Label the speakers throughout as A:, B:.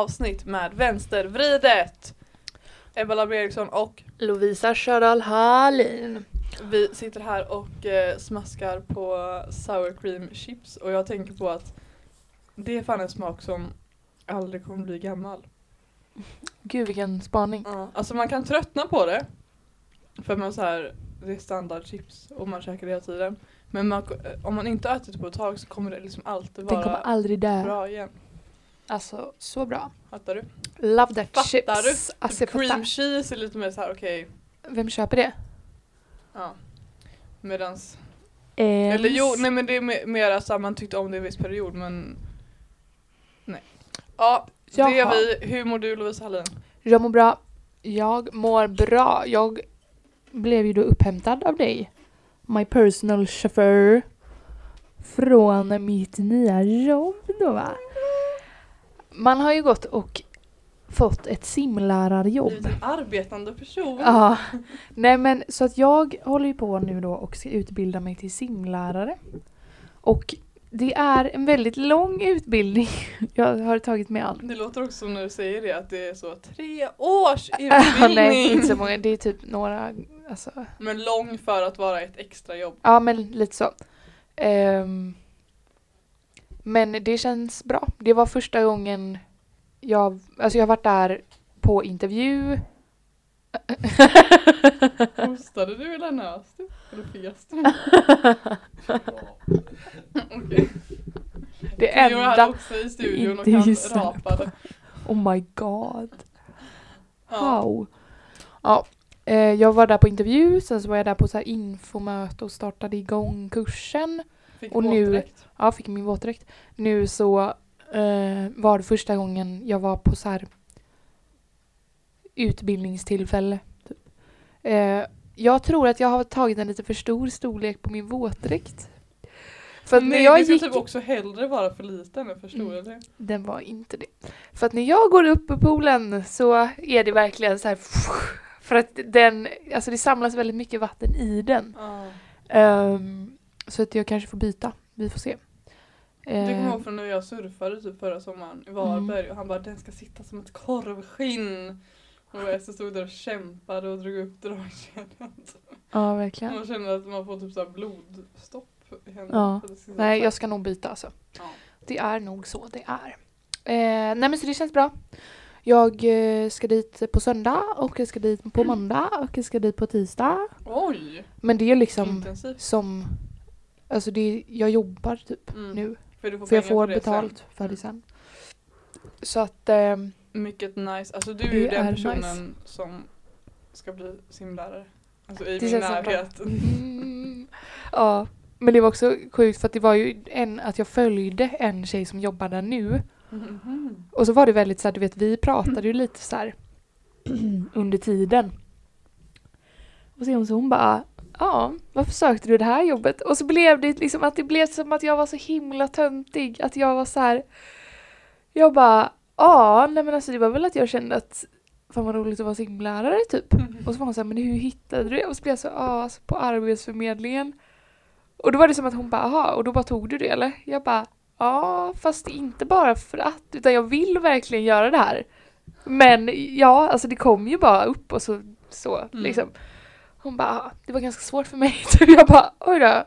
A: poddavsnitt med Vänstervridet. Ebba Laber Eriksson och
B: Lovisa Sjödahl Hallin.
A: vi sitter här och eh, smaskar på sour cream chips och jag tänker på att det är fan en smak som aldrig kommer bli gammal.
B: Gud vilken spaning.
A: Alltså man kan tröttna på det. För man så här, det är standardchips och man käkar det hela tiden. Men man, om man inte ätit det på ett tag så kommer det liksom alltid
B: Den kommer
A: vara
B: aldrig dö.
A: bra igen.
B: Alltså så bra.
A: Fattar du?
B: Love that
A: Fattar
B: chips.
A: du?
B: Alltså,
A: Typ cream
B: fattar.
A: cheese är lite mer så här okej.
B: Vem köper det?
A: ja. Medans,
B: Ehm,
A: eller jo, nej men det är me- mer att man tyckte om det i en viss period men nej. Ja, det är
B: Jaha.
A: vi. Hur mår du Lovisa Hallin?
B: Jag mår bra. Jag mår bra. Jag blev ju då upphämtad av dig. My personal chauffeur. Från mitt nya jobb då va. Man har ju gått och fått ett simlärarjobb.
A: Du är en arbetande person.
B: Ja, nej men så att jag håller ju på nu då och ska utbilda mig till simlärare. Och det är en väldigt lång utbildning. Jag har tagit mig an.
A: Det låter också som när du säger det att det är så tre års utbildning.
B: nej, inte så många. Det är typ några, alltså.
A: Men lång för att vara ett extrajobb.
B: Ja, men lite så. Ehm, men det känns bra. Det var första gången jag, alltså jag har varit där på intervju.
A: Hostade du eller nös du? Eller fes du? Okej.
B: Det
A: Theo är här
B: enda,
A: också i studion och rapade.
B: oh my god.
A: Ja.
B: How? Ja, eh, jag var där på intervju, sen så var jag där på så här infomöte och startade igång kursen.
A: Fick
B: Och nu-
A: våtdräkt.
B: Ja, fick min våtdräkt. Nu så eh, var det första gången jag var på så här utbildningstillfälle. Typ. Eh, jag tror att jag har tagit en lite för stor storlek på min våtdräkt. För att när
A: Nej,
B: jag
A: ska
B: gick...
A: typ också hellre vara för liten än för stor,
B: Mm.
A: eller?
B: Den var inte det. För att när jag går upp i poolen så är det verkligen så här... För att den, alltså det samlas väldigt mycket vatten i den.
A: Ja.
B: Ehm, så att jag kanske får byta. Vi får se.
A: Du kommer
B: Ehm,
A: ihåg från när jag surfade typ förra sommaren i Varberg och han bara den ska sitta som ett korvskinn. Och jag så stod där och kämpade och drog upp dragkedjan.
B: ja, verkligen.
A: Man känner att man får typ så blodstopp i händerna.
B: Ja. Nej, jag ska nog byta alltså.
A: Ja.
B: Det är nog så det är. Eh, nej men så det känns bra. Jag eh, ska dit på söndag och jag ska dit på måndag och jag ska dit på tisdag.
A: Oj!
B: Men det är liksom
A: Intensivt.
B: som... Alltså det, jag jobbar typ
A: Mm.
B: nu.
A: För,
B: För jag får
A: för det sen.
B: betalt för det sen. Så att... ehm,
A: Mycket nice. Alltså du är ju den
B: är
A: personen
B: nice.
A: som ska bli simlärare. Alltså i
B: Det
A: min närhet.
B: Mm. Ja, men det var också sjukt för att det var ju en, att jag följde en tjej som jobbar där nu.
A: Mhm.
B: Och så var det väldigt så här, du vet vi pratade ju lite så här under tiden. Och sen så hon bara, ja, varför sökte du det här jobbet? Och så blev det liksom att det blev som att jag var så himla töntig, att jag var så här. Jag bara, ja, nej men alltså det var väl att jag kände att fan vad roligt att vara simlärare typ. Och så var hon såhär, men hur hittade du det? Och så blev jag så, ja, alltså på arbetsförmedlingen. Och då var det som att hon bara, aha, och då bara tog du det eller? Jag bara, ja, fast inte bara för att, utan jag vill verkligen göra det här. Men ja, alltså det kom ju bara upp och så, så
A: Mm.
B: liksom. Hon bara, "Ah, det var ganska svårt för mig. Jag bara, oj då.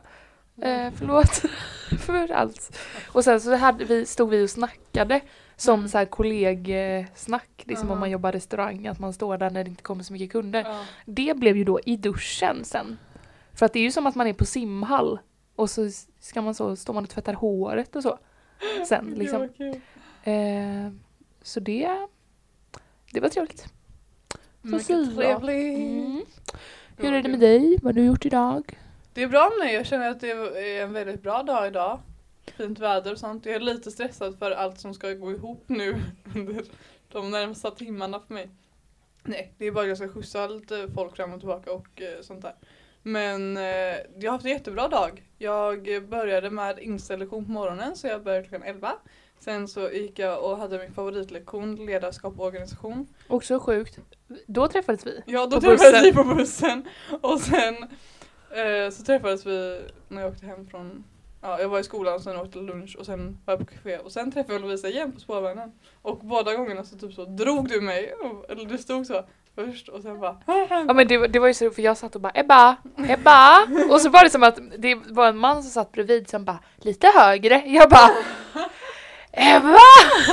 B: Eh, förlåt för allt. Och sen så hade vi, stod vi och snackade som
A: Mm.
B: så här kollegsnack, liksom om man jobbar restaurang, att man står där när det inte kommer så mycket kunder.
A: Ja.
B: Det blev ju då i duschen sen. För att det är ju som att man är på simhall och så ska man så, står man och tvättar håret och så. Sen liksom. Eh, så det, det var trevligt.
A: Mycket trevligt.
B: Mm. Hur är det med dig? Vad har du gjort idag?
A: Det är bra med mig. Jag känner att det är en väldigt bra dag idag. Fint väder och sånt. Jag är lite stressad för allt som ska gå ihop nu under de närmsta timmarna för mig. Nej, det är bara att jag ska skjutsa lite folk fram och tillbaka och eh, sånt där. Men eh, jag har haft en jättebra dag. Jag började med inställektion på morgonen så jag började klockan 11. Sen så gick jag och hade min favoritlektion ledarskap och organisation.
B: Också sjukt. Då träffades vi.
A: Ja, då träffades
B: bussen.
A: vi på bussen. Och sen eh, så träffades vi när jag åkte hem från ja, jag var i skolan sen åkte lunch och sen var jag på café och sen träffade jag Lovisa igen på spårvagnen. Och båda gångerna så typ så drog du mig, eller du stod så först och sen bara
B: Ja men det, det var ju så för jag satt och bara Ebba, Ebba! Och så var det som att det var en man som satt bredvid som bara lite högre. Jag bara Ebba!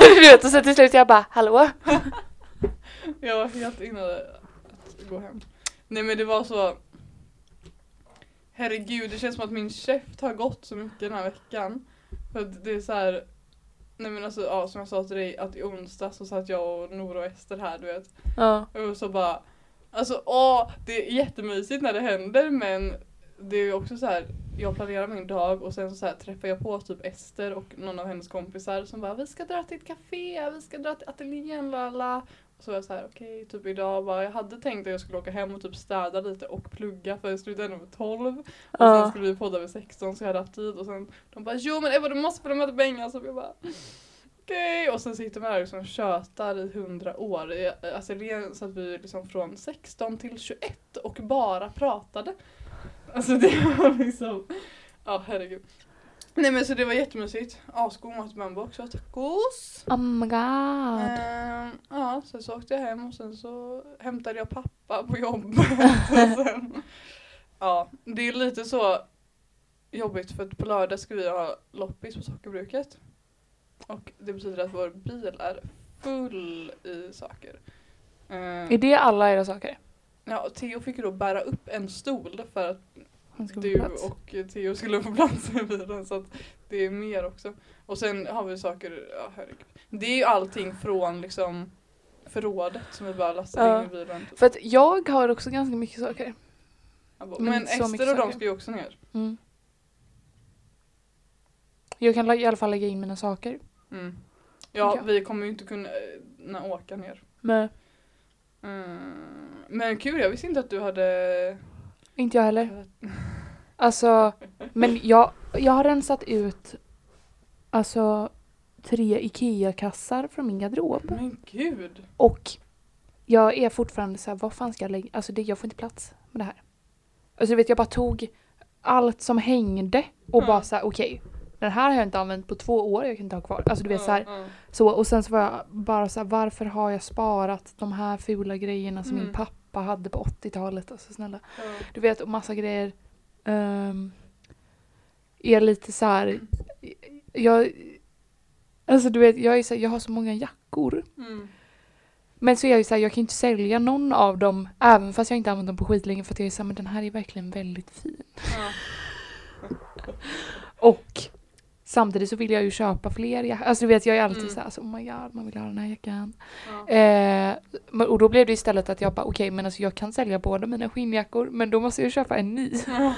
B: Du vet, och sen till slut jag bara hallå?
A: Jag var helt inne att gå hem. Nej men det var så Herregud, det känns som att min käft har gått så mycket den här veckan. För att det är så här. Nej men alltså ja, som jag sa till dig att i onsdag så satt jag och Nora och Ester här du vet.
B: Ja.
A: Och så bara Alltså åh, det är jättemysigt när det händer men det är också så här. Jag planerar min dag och sen så här träffar jag på typ Ester och någon av hennes kompisar som bara vi ska dra till ett café, vi ska dra till ateljén, lala. Och så var jag så här okej, typ idag bara jag hade tänkt att jag skulle åka hem och typ städa lite och plugga för jag slutade ändå med 12. Och sen
B: Ja.
A: skulle vi podda vid 16 så jag hade haft tid och sen de bara jo men Ebba du måste följa med till Bengan så jag bara okej och sen sitter man där och liksom tjötar i 100 år. Alltså det så att vi liksom från 16 till 21 och bara pratade. Alltså det var liksom, ja herregud. Nej men så det var jättemysigt. Asgod mat i Mambo också, tacos.
B: Oh my god.
A: Ehm, ja, sen så åkte jag hem och sen så hämtade jag pappa på jobbet. sen, ja, det är lite så jobbigt för att på lördag ska vi ha loppis på sockerbruket. Och det betyder att vår bil är full i saker. Ehm,
B: Är det alla era saker?
A: Ja, Theo fick ju då bära upp en stol för att du och Theo skulle få plats i bilen så att det är mer också. Och sen har vi saker, ja herregud. Det är ju allting från liksom förrådet som vi bara lastar
B: Ja.
A: in i bilen. typ.
B: För att jag har också ganska mycket saker. Men
A: Men Ester och de ska ju också ner.
B: Mm. Jag kan i alla fall lägga in mina saker.
A: Mm. Ja, vi kommer ju inte kunna äh, åka ner.
B: Men
A: Mm. Men kul, jag visste inte att du hade...
B: inte jag heller. Alltså, men jag, jag har rensat ut alltså tre IKEA-kassar från min garderob.
A: Men gud!
B: Och jag är fortfarande så här, vad fan ska jag lägga? Alltså det, jag får inte plats med det här. Alltså du vet, jag bara tog allt som hängde och
A: Ja.
B: bara så här, okej. den här har jag inte använt på två år, jag kan inte ha kvar. Alltså du vet
A: Ja,
B: så här,
A: ja.
B: så. Och sen så var jag bara så här, varför har jag sparat de här fula grejerna som
A: Mm.
B: min pappa hade på 80-talet? Alltså snälla.
A: Ja.
B: Du vet, och massa grejer. Um, är lite så här. Jag, alltså du vet, jag, är så här, jag har så många jackor.
A: Mm.
B: Men så är jag ju så här, jag kan ju inte sälja någon av dem även fast jag inte använt dem på skitlänge för att jag är så här, men den här är verkligen väldigt fin.
A: Ja.
B: Och samtidigt så vill jag ju köpa fler jackor. Alltså du vet, jag är alltid
A: Mm.
B: så här, alltså, oh my god, man vill ha den här jackan.
A: Ja.
B: Eh, och då blev det istället att jag bara, okej men alltså jag kan sälja båda mina skinnjackor men då måste jag köpa en ny.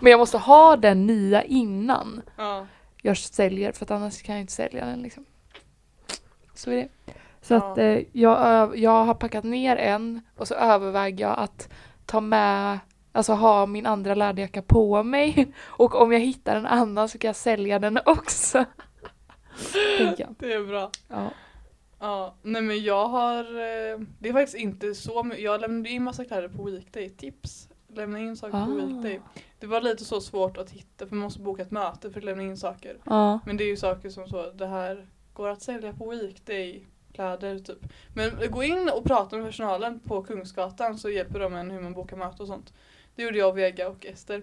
B: Men jag måste ha den nya innan
A: Ja.
B: jag säljer för att annars kan jag inte sälja den liksom. Så är det. Så att eh, jag, jag har packat ner en och så överväger jag att ta med, alltså ha min andra läderjacka på mig och om jag hittar en annan så kan jag sälja den också.
A: Det är bra.
B: Ja.
A: Ja, nej men jag har, eh, det är faktiskt inte så jag lämnade in massa kläder på weekday, tips. Lämna in saker på
B: Ah.
A: weekday. Det var lite så svårt att hitta för man måste boka ett möte för att lämna in saker.
B: Ja.
A: Men det är ju saker som så, det här går att sälja på weekday kläder typ. Men gå in och prata med personalen på Kungsgatan så hjälper de en hur man bokar möte och sånt. Det gjorde jag, Vega och Ester.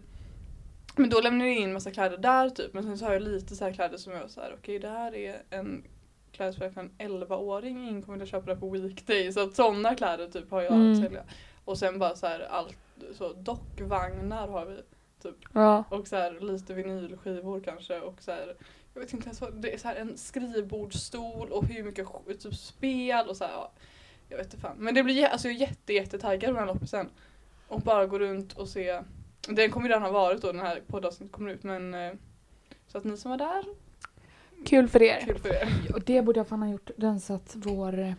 A: Men då lämnade jag in massa kläder där typ. Men sen så har jag lite så här kläder som jag så här, okej det här är en klädesplagg för en 11-åring. Ingen kommer att köpa det på weekday. Så att sådana kläder typ har jag
B: Mm.
A: att sälja. Och sen bara så här allt, så dockvagnar har vi. Typ.
B: Ja.
A: Och så här lite vinylskivor kanske och så här, jag vet inte ens vad, det är så här en skrivbordsstol och hur mycket typ spel och så här, ja, jag vet inte fan. Men det blir alltså jag är jätte jättetaggad på den här loppisen. Och bara gå runt och se. Den kommer ju redan ha varit då den här poddavsnittet kommer ut men eh, så att ni som var där,
B: Kul för er.
A: kul för er.
B: Och det borde jag fan ha gjort. Rensat vår eh,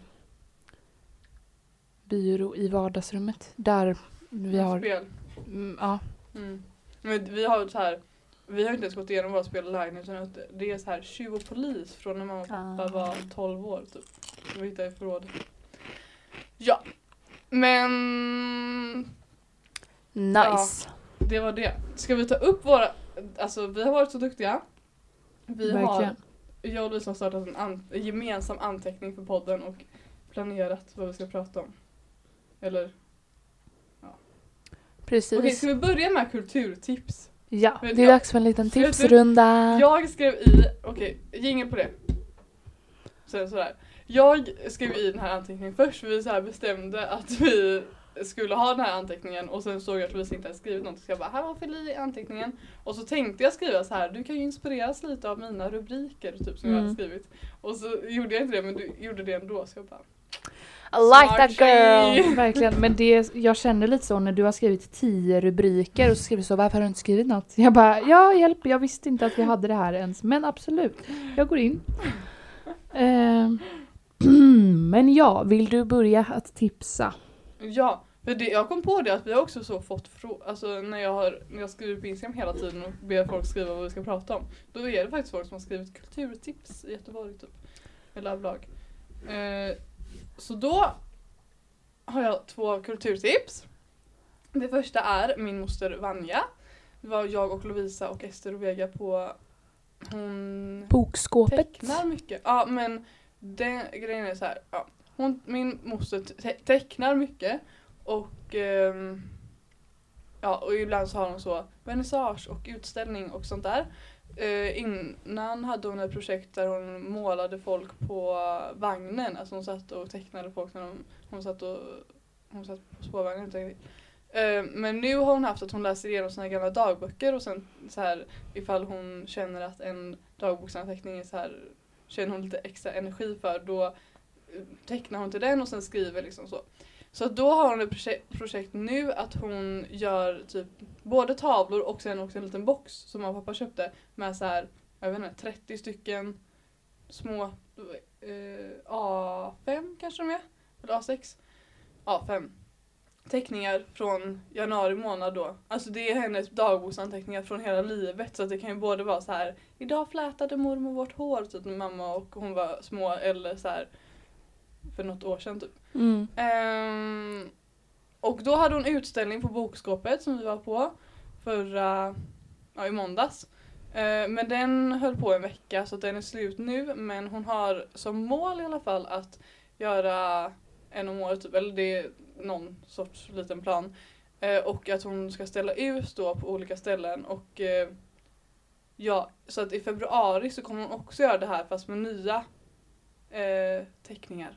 B: byrå i vardagsrummet. Där vi har...
A: Spel.
B: Mm, ja.
A: Mm. Men vi har så här vi har inte ens gått igenom våra spel lägenheten utan det är så här tjuv och polis från när mamma och pappa
B: Ah.
A: var 12 år typ. Som vi hittade i förrådet. Ja. Men
B: Nice.
A: det var det. Ska vi ta upp våra alltså vi har varit så duktiga. Vi har,
B: Verkligen.
A: jag och Lisa har startat en, an, en gemensam anteckning för podden och planerat vad vi ska prata om. Eller,
B: Precis.
A: okej ska vi börja med kulturtips?
B: Ja,
A: Men
B: det är
A: jag-
B: dags för en liten tipsrunda.
A: Jag skrev i, okej, jingel på det. Sen sådär. Jag skrev i den här anteckningen först för vi så här bestämde att vi skulle ha den här anteckningen och sen såg jag att Louise inte hade skrivit något så jag bara här fyll i anteckningen. Och så tänkte jag skriva så här, du kan ju inspireras lite av mina rubriker typ som jag hade
B: Mm.
A: skrivit. Och så gjorde jag inte det men du gjorde det ändå så jag bara
B: I like that girl!
A: tjej.
B: Verkligen, men det, jag känner lite så när du har skrivit tio rubriker och så skriver du så varför har du inte skrivit något? Jag bara, ja hjälp, jag visste inte att vi hade det här ens. Men absolut, jag går in. Ehm, men ja, vill du börja att tipsa?
A: Ja, för det, jag kom på det att vi har också så fått frågor, alltså när jag, har, när jag skriver på Instagram hela tiden och ber folk skriva vad vi ska prata om. Då är det faktiskt folk som har skrivit kulturtips i Göteborg typ. Eller överlag. Eh, så då har jag två kulturtips. Det första är min moster Vanja. Det var jag och Lovisa och Ester och Vega på hon
B: Bokskåpet.
A: tecknar mycket. Ja men den grejen är så här. Ja, hon, min moster te tecknar mycket och ehm, ja och ibland så har hon så vernissage och utställning och sånt där. Eh, innan hade hon ett projekt där hon målade folk på vagnen. Alltså hon satt och tecknade folk när de, hon satt och hon satt på spårvagnen. Eh, Men nu har hon haft att hon läser igenom sina gamla dagböcker och sen så här ifall hon känner att en dagboksanteckning är så här känner hon lite extra energi för då eh, tecknar hon till den och sen skriver liksom så. Så då har hon ett projekt, projekt nu att hon gör typ både tavlor och sen också en liten box som mamma och pappa köpte med så här, jag vet inte, 30 stycken små eh, A5 kanske de är? Eller A6? A5 teckningar från januari månad då. Alltså det är hennes dagboksanteckningar från hela livet så det kan ju både vara så här Idag flätade mormor vårt hår typ när mamma och hon var små eller så här för något år sedan typ.
B: Mm.
A: Ehm, och då hade hon utställning på bokskåpet som vi var på förra, ja i måndags. Ehm, men den höll på en vecka så den är slut nu men hon har som mål i alla fall att göra en om året typ, eller det är någon sorts liten plan. Eh, och att hon ska ställa ut då på olika ställen och eh, ja, så att i februari så kommer hon också göra det här fast med nya eh, teckningar.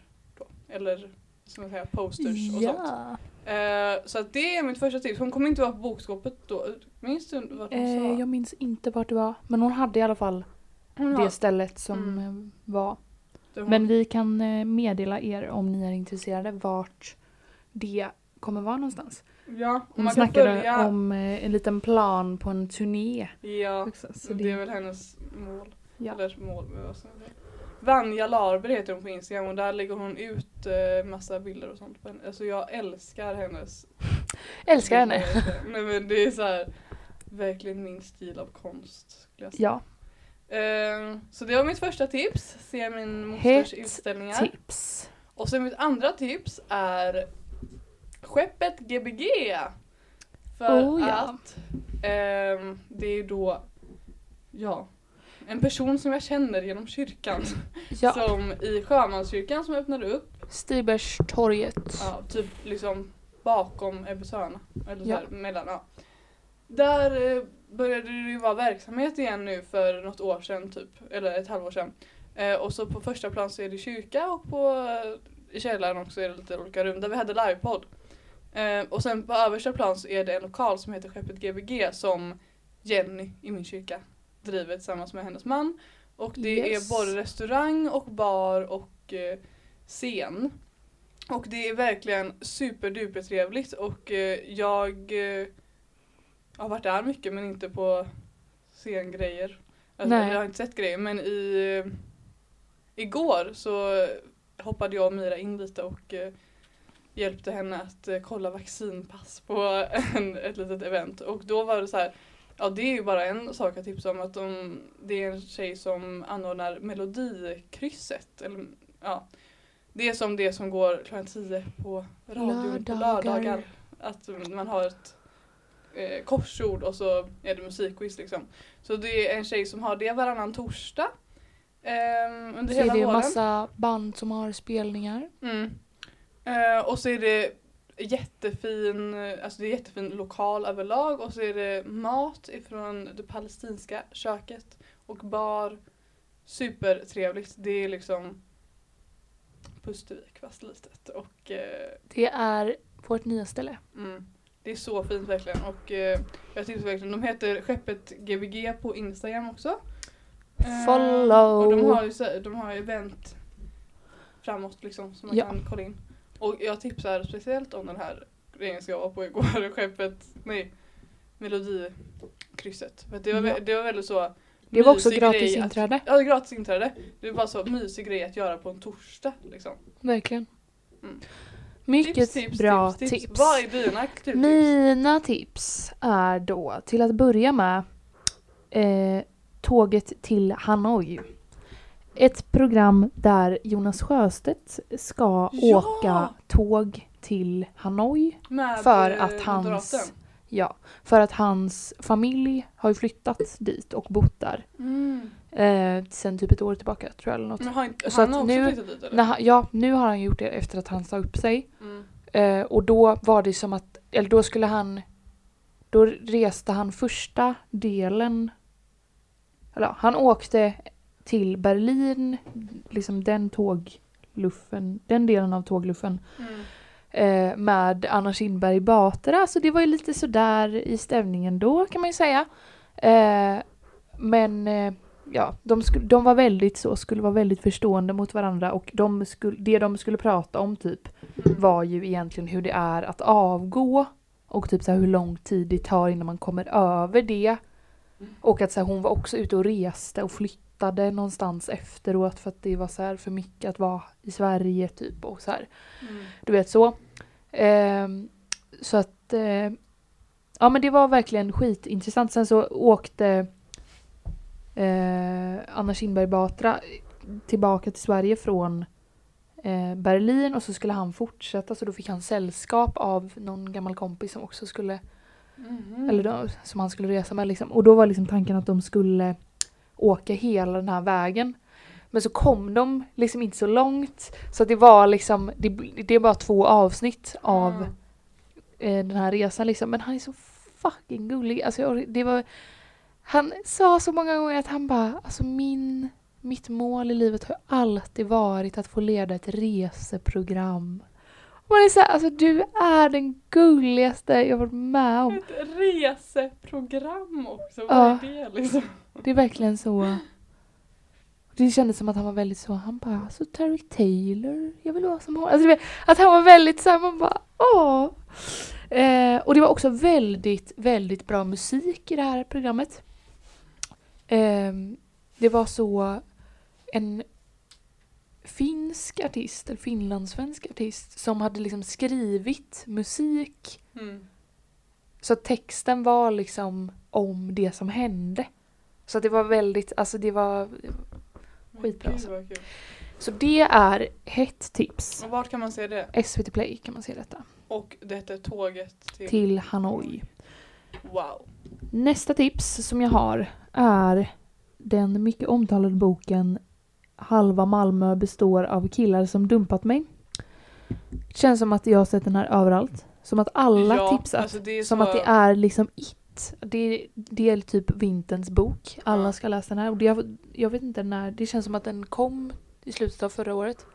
A: Eller som man säger posters och sånt.
B: Ja.
A: Eh, så att det är mitt första tips. Hon kommer inte vara på bokskåpet då. Minns du vad hon
B: Eh,
A: sa?
B: jag minns inte vart det var, men hon hade i alla fall
A: Hon har-
B: det stället som
A: Mm.
B: eh, var.
A: det hon-
B: Men vi kan meddela er om ni är intresserade vart det kommer vara någonstans.
A: ja,
B: Hon
A: man
B: snackade
A: följa.
B: om en liten plan på en turné.
A: Ja,
B: också, så
A: så det är väl hennes mål.
B: Ja.
A: Eller mål med vad ska jag säga. Vanja Larber heter hon på Instagram och där lägger hon ut eh, massa bilder och sånt. på henne. Alltså jag älskar hennes
B: Älskar henne.
A: Nej men det är så här verkligen min stil av konst. Skulle jag säga.
B: Ja,
A: Eh, så det var mitt första tips. Se min mosters
B: Hett
A: utställningar.
B: tips.
A: Och sen mitt andra tips är skeppet Gbg. För
B: Oh, ja.
A: att ehm, det är då, ja, en person som jag känner genom kyrkan.
B: Ja,
A: Som i Sjömanskyrkan som öppnade upp,
B: Stibergstorget.
A: ja, typ liksom bakom Ebbes hörna. Eller så
B: Ja.
A: här, mellan, ja. Där eh, började det ju vara verksamhet igen nu för något år sedan typ, eller ett halvår sedan. Eh, och så på första plan så är det kyrka och på eh, i källaren också är det lite olika rum där vi hade livepodd. Eh, och sen på översta plan så är det en lokal som heter Skeppet Gbg som Jenny i min kyrka driver tillsammans med hennes man. Och det
B: Yes.
A: är både restaurang och bar och eh, scen. Och det är verkligen superduper trevligt och eh, jag eh, har varit där mycket men inte på scengrejer. Alltså,
B: Nej.
A: Jag har inte sett grejer men i igår så hoppade jag och Mira in lite och hjälpte henne att kolla vaccinpass på en, ett litet event och då var det så här Ja det är ju bara en sak att tipsa om att de, det är en tjej som anordnar melodikrysset. Eller, ja. Det är som det som går klockan 10 på radion på
B: Lördagar.
A: lördagar. Att man har ett eh, korsord och så är det musikquiz liksom. Så det är en tjej som har det varannan torsdag. ehm, under
B: Så är
A: hela
B: det en
A: våren.
B: massa band som har spelningar.
A: Mm. Eh, och så är det jättefin, eh, alltså det är jättefin lokal överlag och så är det mat ifrån det palestinska köket och bar. Supertrevligt. Det är liksom Pustervik fast litet och eh,
B: Det är vårt nya ställe.
A: mm, det är så fint verkligen och eh, jag tycker verkligen, de heter skeppet Gbg på Instagram också. Eh,
B: Follow.
A: Och de har ju, de har ju event framåt liksom som man
B: Ja.
A: kan kolla in. Och jag tipsar speciellt om den här grejen ska jag var på igår, skeppet, nej, melodikrysset. För det, var,
B: Ja.
A: det var väldigt så
B: Det var också gratis
A: grej att-
B: inträde.
A: Ja, gratis inträde. Det var så mysig grej att göra på en torsdag liksom.
B: Verkligen.
A: Mm.
B: Mycket bra tips.
A: Vad är dina kulturtips?
B: Mina tips är då till att börja med eh, Tåget till Hanoi. Ett program där Jonas Sjöstedt ska
A: Ja!
B: åka tåg till Hanoi
A: Med,
B: för
A: eh,
B: att hans,
A: moderaten.
B: ja, för att hans familj har ju flyttat dit och bott där.
A: Mm.
B: Eh, sen typ ett år tillbaka tror jag eller något.
A: Men inte,
B: Så
A: han har också
B: nu-
A: flyttat dit eller?
B: Han, ja, nu har han gjort det efter att han sa upp sig.
A: Mm.
B: Eh, och då var det som att, eller då skulle han, då reste han första delen, eller han åkte till Berlin, liksom den tågluffen, den delen av tågluffen
A: Mm.
B: eh, med Anna Kinberg Batra, så det var ju lite sådär i stämningen då kan man ju säga. Eh, men eh, ja, de, de var väldigt så, skulle vara väldigt förstående mot varandra och de skulle, det de skulle prata om typ
A: Mm.
B: var ju egentligen hur det är att avgå och typ så hur lång tid det tar innan man kommer över det. Och att så här, hon var också ute och reste och flyttade någonstans efteråt för att det var så här för mycket att vara i Sverige typ och så här.
A: Mm.
B: Du vet så. Ehm, så att eh, ja men det var verkligen skitintressant. Sen så åkte eh, Anna Kinberg Batra tillbaka till Sverige från eh, Berlin och så skulle han fortsätta så då fick han sällskap av någon gammal kompis som också skulle
A: Mhm.
B: eller då, som han skulle resa med liksom. Och då var liksom tanken att de skulle åka hela den här vägen. Men så kom de liksom inte så långt. Så att det var liksom, det, det är bara två avsnitt av
A: Mm.
B: eh, den här resan liksom. Men han är så fucking gullig. Alltså jag, det var, han sa så många gånger att han bara, alltså min, mitt mål i livet har alltid varit att få leda ett reseprogram. Man är så här, alltså du är den gulligaste jag varit med om.
A: Ett reseprogram också, vad
B: Ja.
A: är det liksom?
B: Det är verkligen så. Det kändes som att han var väldigt så, han bara alltså Terry Taylor, jag vill vara som hon. Alltså, vet, att han var väldigt så här, man bara åh. Eh, och det var också väldigt, väldigt bra musik i det här programmet. Eh, det var så en finsk artist, eller finlandssvensk artist som hade liksom skrivit musik
A: Mm.
B: så texten var liksom om det som hände. Så att det var väldigt, alltså det var... Skitbra,
A: Gud,
B: alltså.
A: vad kul.
B: Så det är hett tips.
A: Och vart kan man se det?
B: SVT Play kan man se detta.
A: Och det heter Tåget till...
B: Till Hanoi.
A: Wow.
B: Nästa tips som jag har är den mycket omtalade boken Halva Malmö består av killar som dumpat mig. Känns som att jag har sett den här överallt. Som att alla
A: ja,
B: tipsat.
A: Alltså
B: Som
A: så...
B: att det är liksom it. Det, det är typ vinterns bok. Alla
A: Ja.
B: ska läsa den här. Och det, jag, jag vet inte när. Det känns som att den kom i slutet av förra året.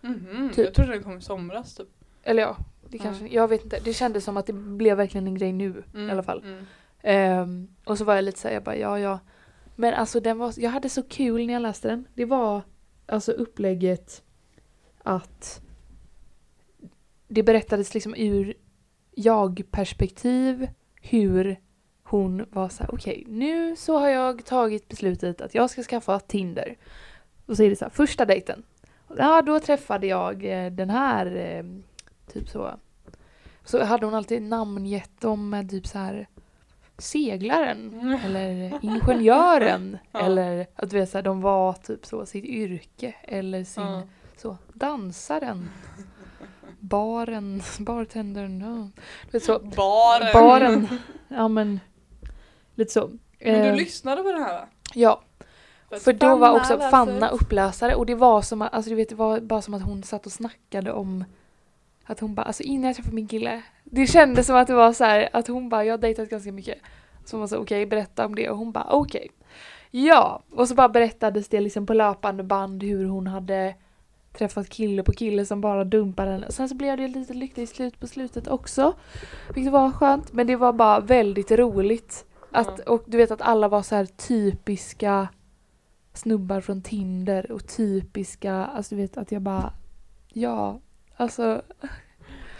A: Mhm,
B: typ.
A: Jag trodde den kom i somras typ.
B: Eller ja, det kanske, jag vet inte. Det kändes som att det blev verkligen en grej nu
A: Mm,
B: i alla fall.
A: Mm.
B: Ehm, och så var jag lite såhär, jag bara ja ja. Men alltså den var, jag hade så kul när jag läste den. Det var alltså upplägget att det berättades liksom ur jag-perspektiv hur hon var så här: okej nu så har jag tagit beslutet att jag ska skaffa Tinder. Och så är det så här, första dejten. Ja då träffade jag eh, den här, eh, typ så. Så hade hon alltid namngett dem med typ så här seglaren
A: Mm.
B: eller ingenjören
A: Ja.
B: eller att vet så här, de var typ så sitt yrke eller sin
A: Ja.
B: så dansaren baren, bartendern, vet så.
A: Baren.
B: Baren. Ja men, lite så.
A: Men du
B: Eh,
A: lyssnade på den här va?
B: Ja,
A: att
B: för då var också Fanna upplösare och det var som att, alltså du vet, det var bara som att hon satt och snackade om att hon bara, alltså innan jag träffade min kille, det kändes som att det var så här att hon bara, jag har dejtat ganska mycket. Så hon var så okej, berätta om det och hon bara okej. Ja, och så bara berättades det liksom på löpande band hur hon hade träffat kille på kille som bara dumpade henne. Sen så blev det lite lyckligt slut på slutet också. Vilket var skönt, men det var bara väldigt roligt. Att, Och du vet att alla var så här typiska snubbar från Tinder och typiska, alltså du vet att jag bara, ja, alltså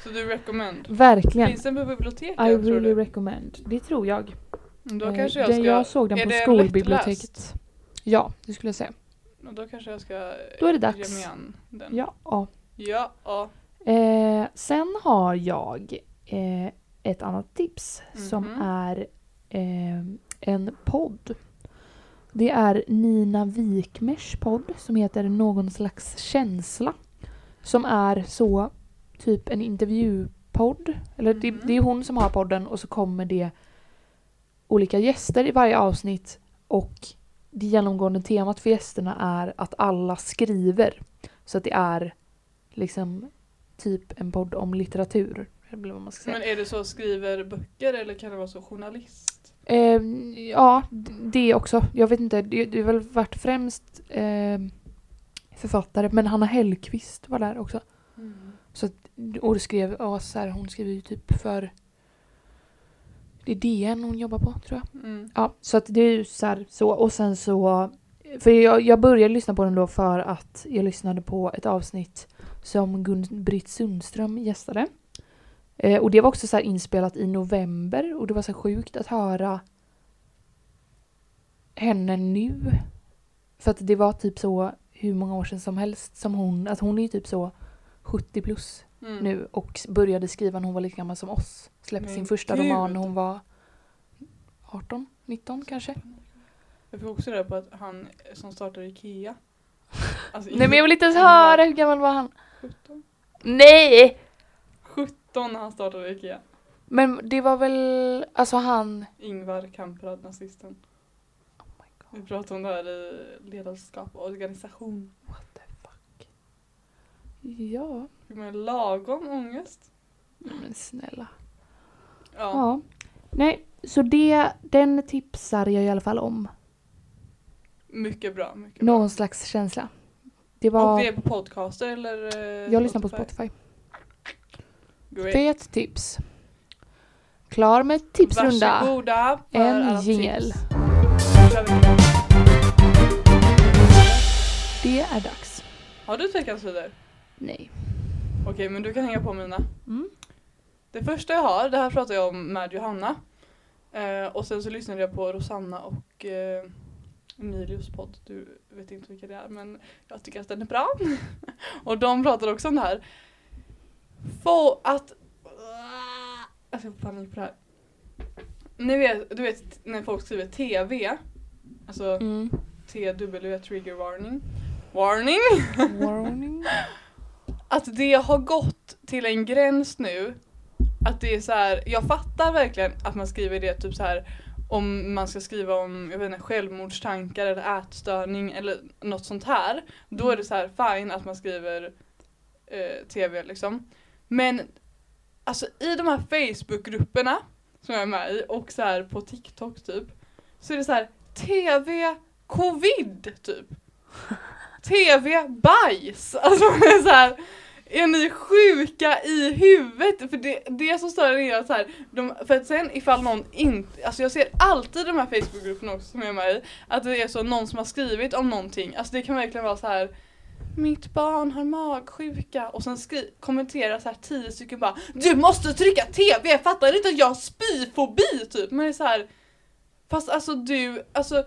A: Så du recommend?
B: verkligen.
A: Finns den på biblioteket
B: I
A: tror
B: really
A: du?
B: recommend. Det tror jag.
A: Då
B: Eh,
A: kanske jag
B: den-
A: ska...
B: jag såg den
A: är
B: på
A: det
B: skolbiblioteket. Ja, det skulle jag säga.
A: Då kanske jag ska
B: Då är det
A: ge
B: dags.
A: mig an den.
B: Ja. ja.
A: Ja. ja.
B: Eh, sen har jag eh, ett annat tips som
A: Mhm.
B: är eh, en podd. Det är Nina Wikmers podd som heter Någon slags känsla. Som är så typ en intervjupodd. Eller det,
A: Mhm.
B: det är hon som har podden och så kommer det olika gäster i varje avsnitt och det genomgående temat för gästerna är att alla skriver. Så att det är liksom typ en podd om litteratur. Eller vad man ska säga.
A: Men är det så skriver böcker eller kan det vara så journalist?
B: Eh, ja, det också. Jag vet inte, det, det har väl varit främst eh, författare, men Hanna Hellqvist var där också. Så att, och skrev, ja, så här, hon skriver ju typ för det är DN hon jobbar på tror jag.
A: Mm.
B: Ja, så att det är ju så här, så. Och sen så, för jag, jag började lyssna på den då för att jag lyssnade på ett avsnitt som Gun-Britt Sundström gästade. Eh, och det var också så här inspelat i november och det var så sjukt att höra henne nu. För att det var typ så hur många år sedan som helst som hon, att hon är ju typ så 70 plus
A: Mm.
B: nu och började skriva när hon var lika gammal som oss. Släppte sin första
A: gud.
B: roman när hon var 18, 19 kanske.
A: Jag fick också reda på att han som startade Ikea. Alltså,
B: Nej men jag vill inte ens höra hur gammal var han?
A: 17.
B: Nej!
A: 17 när han startade Ikea.
B: Men det var väl, alltså han...
A: Ingvar Kamprad, nazisten. Vi pratade om det här i ledarskap och organisation.
B: what the fuck. Ja,
A: Fick man lagom ångest?
B: men snälla.
A: Ja.
B: Ja. Nej, så det, den tipsar jag i alla fall om.
A: Mycket bra. Mycket bra.
B: Någon slags känsla. Det
A: Och
B: var...
A: det är på podcaster eller? eh,
B: Jag lyssnar på Spotify.
A: Great.
B: Fet tips. Klar med tipsrunda.
A: Varsågoda för
B: En
A: alla
B: jingel.
A: tips.
B: Det är dags.
A: Har du veckans sidor?
B: Nej.
A: Okej, men du kan hänga på mina.
B: Mm.
A: Det första jag har, det här pratade jag om med Johanna. Eh, och sen så lyssnade jag på Rosanna och eh, Emilius podd. Du vet inte vilka det är men jag tycker att den är bra. och de pratade också om det här. Få att... Jag får panik på det här. Ni vet, du vet när folk skriver TV. Alltså
B: Mm.
A: TW, trigger warning. Warning!
B: Warning.
A: att det har gått till en gräns nu att det är så här, jag fattar verkligen att man skriver det typ så här om man ska skriva om jag vet inte, självmordstankar eller ätstörning eller något sånt här. Då är det så här fine att man skriver eh, TV liksom. Men alltså i de här Facebookgrupperna som jag är med i och så här på TikTok typ så är det så här TV covid typ. TV bajs. Alltså det är så här, är ni sjuka i huvudet? För det, det som stör är att så här, de, för att sen ifall någon inte, alltså jag ser alltid de här Facebookgrupperna också som jag är med i, att det är så någon som har skrivit om någonting, alltså det kan verkligen vara så här mitt barn har magsjuka och sen skri- kommenterar så här tio stycken bara Du måste trycka TV, fattar du inte att jag har spyfobi typ. Man är så här, fast alltså du, alltså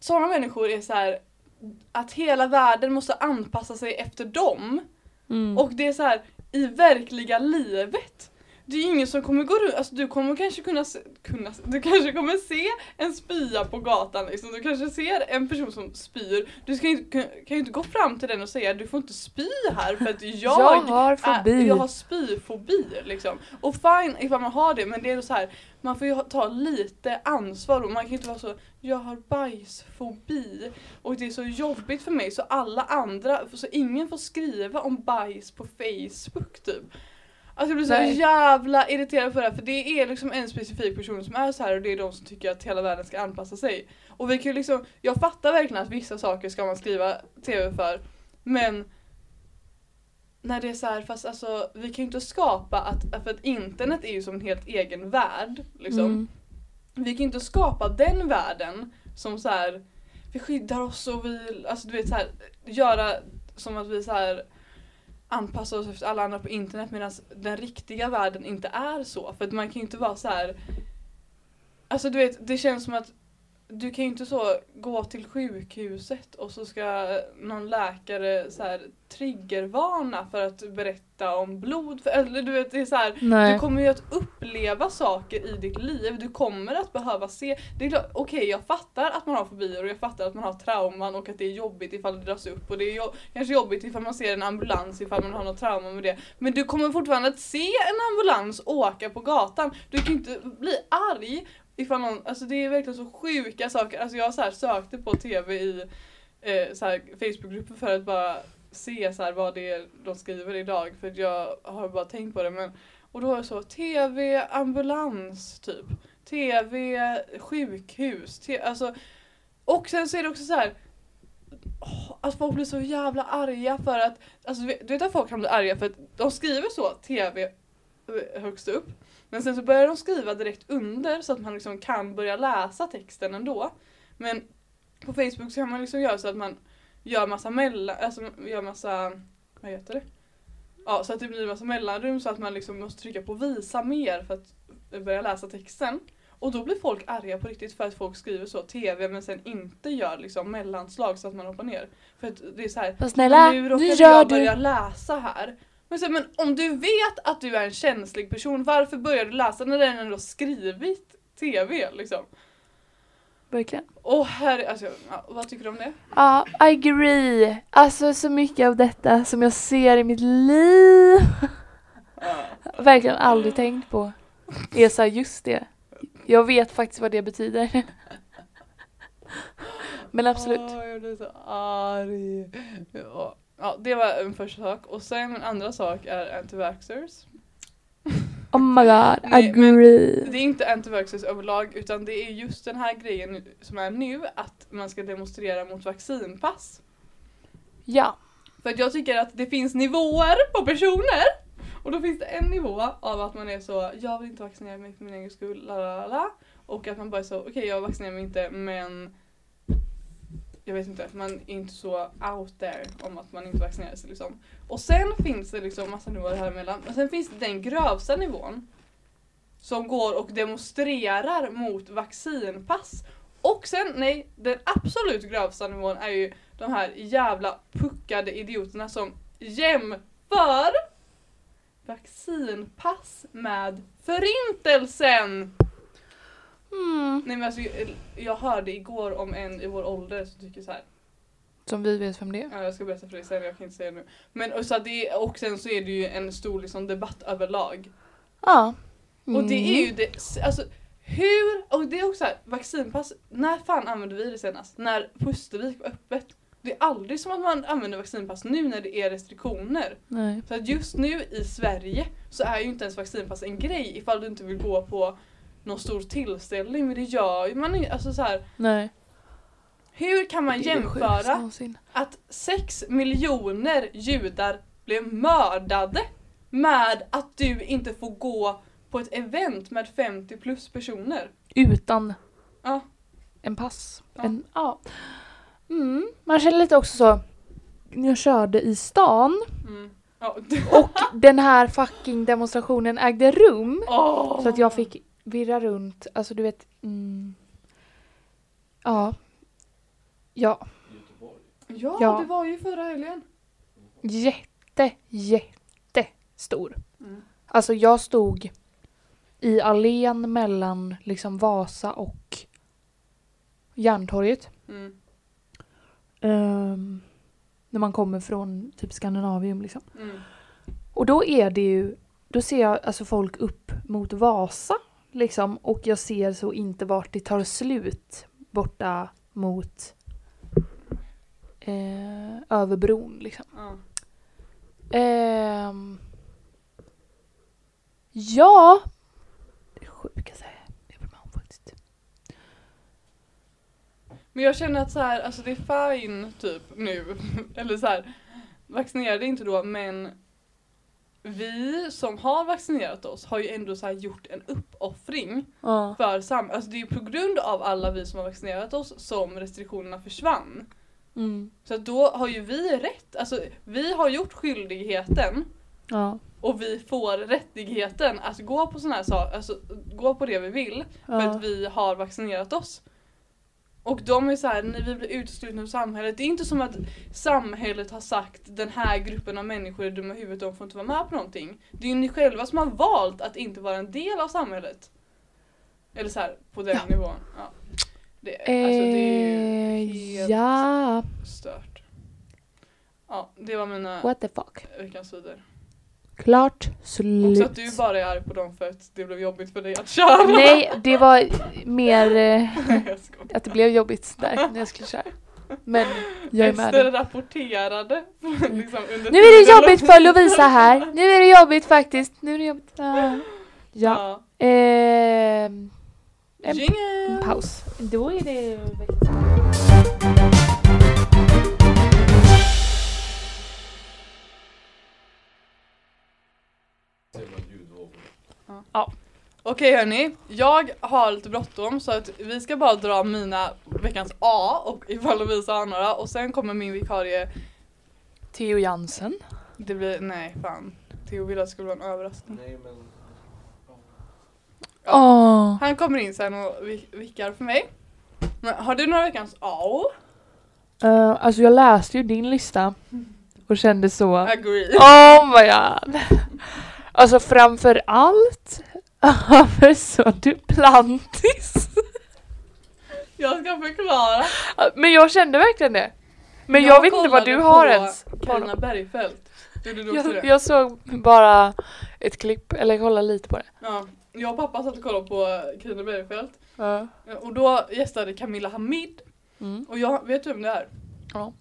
A: sådana människor är så här att hela världen måste anpassa sig efter dem.
B: Mm.
A: Och det är så här i verkliga livet. Det är ingen som kommer gå runt, alltså du kommer kanske kunna, se, kunna se- du kanske kommer se en spya på gatan liksom. Du kanske ser en person som spyr. Du ska inte, kan kan ju inte gå fram till den och säga du får inte spy här för att jag,
B: Jag har
A: är-
B: fobi.
A: jag har spyfobi liksom. Och fine ifall man har det men det är så här man får ju ta lite ansvar och man kan inte vara så jag har bajsfobi och det är så jobbigt för mig så alla andra, så ingen får skriva om bajs på Facebook typ. Alltså jag blir så
B: Nej.
A: jävla irriterad på det här för det är liksom en specifik person som är så här och det är de som tycker att hela världen ska anpassa sig. Och vi kan ju liksom, jag fattar verkligen att vissa saker ska man skriva TV för men när det är så här, fast alltså vi kan ju inte skapa att, för att internet är ju som en helt egen värld liksom.
B: Mm.
A: Vi kan ju inte skapa den världen som så här vi skyddar oss och vi, alltså du vet så här, göra som att vi så här anpassa oss efter alla andra på internet medan den riktiga världen inte är så. För att man kan ju inte vara så här. Alltså du vet, det känns som att du kan ju inte så gå till sjukhuset och så ska någon läkare så här triggervarna för att berätta om blod. För, eller du vet, det är så här,
B: Nej.
A: du kommer ju att uppleva saker i ditt liv, du kommer att behöva se. Det är klart, okej jag fattar att man har fobier och jag fattar att man har trauman och att det är jobbigt ifall det dras upp och det är jo- kanske jobbigt ifall man ser en ambulans ifall man har något trauma med det. Men du kommer fortfarande att se en ambulans åka på gatan. Du kan ju inte bli arg ifall någon, alltså det är verkligen så sjuka saker. Alltså jag så här sökte på TV i eh, så här för att bara se så här vad det är de skriver idag för jag har bara tänkt på det men och då har jag så TV, ambulans typ. TV, sjukhus. Te, alltså, och sen så är det också så här. att Alltså folk blir så jävla arga för att, alltså du vet- att folk kan bli arga för att de skriver så TV eh, högst upp. Men sen så börjar de skriva direkt under så att man liksom kan börja läsa texten ändå. Men på Facebook så kan man liksom göra så att man gör massa mellan, alltså gör massa, vad heter det? Ja, så att det blir massa mellanrum så att man liksom måste trycka på visa mer för att börja läsa texten. Och då blir folk arga på riktigt för att folk skriver så TV men sen inte gör liksom mellanslag så att man hoppar ner. För att det är så här,
B: snälla,
A: nu råkade jag
B: du...
A: börja läsa här. Men, så, men om du vet att du är en känslig person, varför börjar du läsa när den ändå skrivit TV liksom?
B: Verkligen.
A: Åh herre, alltså, ja, vad tycker du om det?
B: Ja, I agree. Alltså så mycket av detta som jag ser i mitt liv. Verkligen aldrig tänkt på. Är så här, just det. Jag vet faktiskt vad det betyder. Men absolut.
A: Åh, jag blir så arg. Ja. Ja, det var en första sak. Och sen en andra sak är anti-vaxxers.
B: Oh my god,
A: Nej,
B: agree.
A: Det är inte anti-vaxxers överlag utan det är just den här grejen som är nu att man ska demonstrera mot vaccinpass.
B: Ja.
A: För att jag tycker att det finns nivåer på personer. Och då finns det en nivå av att man är så, jag vill inte vaccinera mig för min egen skull, la la la. Och att man bara är så, okej jag vaccinerar mig inte men jag vet inte, man är inte så out there om att man inte vaccinerar sig liksom. Och sen finns det liksom massa nivåer här emellan. Men sen finns det den grövsta nivån som går och demonstrerar mot vaccinpass. Och sen, nej, den absolut grövsta nivån är ju de här jävla puckade idioterna som jämför vaccinpass med förintelsen!
B: Mm.
A: Nej men alltså, jag, jag hörde igår om en i vår ålder som tycker så här.
B: Som vi vet vem det är.
A: Ja, jag ska berätta för dig sen, jag kan inte säga det nu. Men och, så det, och sen så är det ju en stor liksom, debatt överlag.
B: Ja.
A: Och det är
B: Mm.
A: ju det, alltså hur, och det är också här, vaccinpass, när fan använde vi det senast? När Pustervik var öppet? Det är aldrig som att man använder vaccinpass nu när det är restriktioner.
B: Nej.
A: Så att just nu i Sverige så är ju inte ens vaccinpass en grej ifall du inte vill gå på någon stor tillställning. Men det gör ju man inte. Alltså så här,
B: Nej.
A: hur kan man jämföra att 6 miljoner judar blev mördade med att du inte får gå på ett event med 50 plus personer?
B: Utan
A: Ja.
B: en pass.
A: Ja.
B: En, ja. Mm. Man känner lite också så. Jag körde i stan
A: Mm.
B: Och den här fucking demonstrationen ägde rum.
A: Åh.
B: Så att jag fick virra runt. Alltså du vet. Mm. Ja. Ja.
A: Ja,
B: Ja.
A: det var ju förra helgen.
B: Jätte, jätte stor.
A: Mm.
B: Alltså jag stod i allén mellan liksom Vasa och Järntorget.
A: Mm.
B: Ehm, när man kommer från typ Skandinavium liksom.
A: Mm.
B: Och då är det ju, då ser jag alltså folk upp mot Vasa liksom och jag ser så inte vart det tar slut borta mot eh, över bron liksom.
A: Ja.
B: Ehm, ja, det sjukaste jag varit med om faktiskt.
A: Men jag känner att så här, alltså det är fine typ nu. Eller så här, vaccinerade inte då men vi som har vaccinerat oss har ju ändå så gjort en uppoffring
B: Ja.
A: för sam... Alltså det är ju på grund av alla vi som har vaccinerat oss som restriktionerna försvann.
B: Mm.
A: Så då har ju vi rätt, alltså vi har gjort skyldigheten
B: Ja.
A: och vi får rättigheten att gå på sådana här saker, alltså gå på det vi vill för
B: Ja.
A: att vi har vaccinerat oss. Och de är så här, när vi blir uteslutna ur samhället, det är inte som att samhället har sagt den här gruppen av människor är dumma i huvudet, de får inte vara med på någonting. Det är ju ni själva som har valt att inte vara en del av samhället. Eller så här, på den
B: Ja.
A: nivån. Ja. Det, alltså det är
B: Eh,
A: helt
B: ja,
A: stört. Ja, det var mina
B: what the fuck.
A: veckans sidor.
B: Klart
A: Också
B: slut.
A: att du bara är arg på dem för att det blev jobbigt för dig att köra.
B: Nej, det var mer eh, att det blev jobbigt där när jag skulle köra. Men jag är med
A: Ester rapporterade. liksom under
B: Nu är det jobbigt för Lovisa här. Nu är det jobbigt faktiskt. Nu är det jobbigt. Ah. Ja.
A: Ja.
B: Ehm, en, en paus. Då är det
A: Okej hörni, jag har lite bråttom så att vi ska bara dra mina veckans A och ifall Lovisa har några och sen kommer min vikarie.
B: Theo Jansen.
A: Det blir, nej fan. Theo ville att det skulle vara en överraskning.
C: Nej men...
B: Åh.
A: Han kommer in sen och vi- vickar för mig. Men har du några veckans A?
B: Eh, alltså jag läste ju din lista och kände så.
A: Agree.
B: Oh my god. Alltså framför allt över så Duplantis.
A: Jag ska förklara.
B: Men jag kände verkligen det. Men jag, vet inte vad du har ens. på honom.
A: Bergfeldt. Gjorde du också
B: Jag,
A: det?
B: jag såg bara ett klipp, eller kollade lite på det.
A: Ja, jag och pappa satt och kollade på Carina Bergfeldt.
B: Ja.
A: Och då gästade Camilla Hamid.
B: Mm.
A: Och jag vet du vem det är?
B: Ja.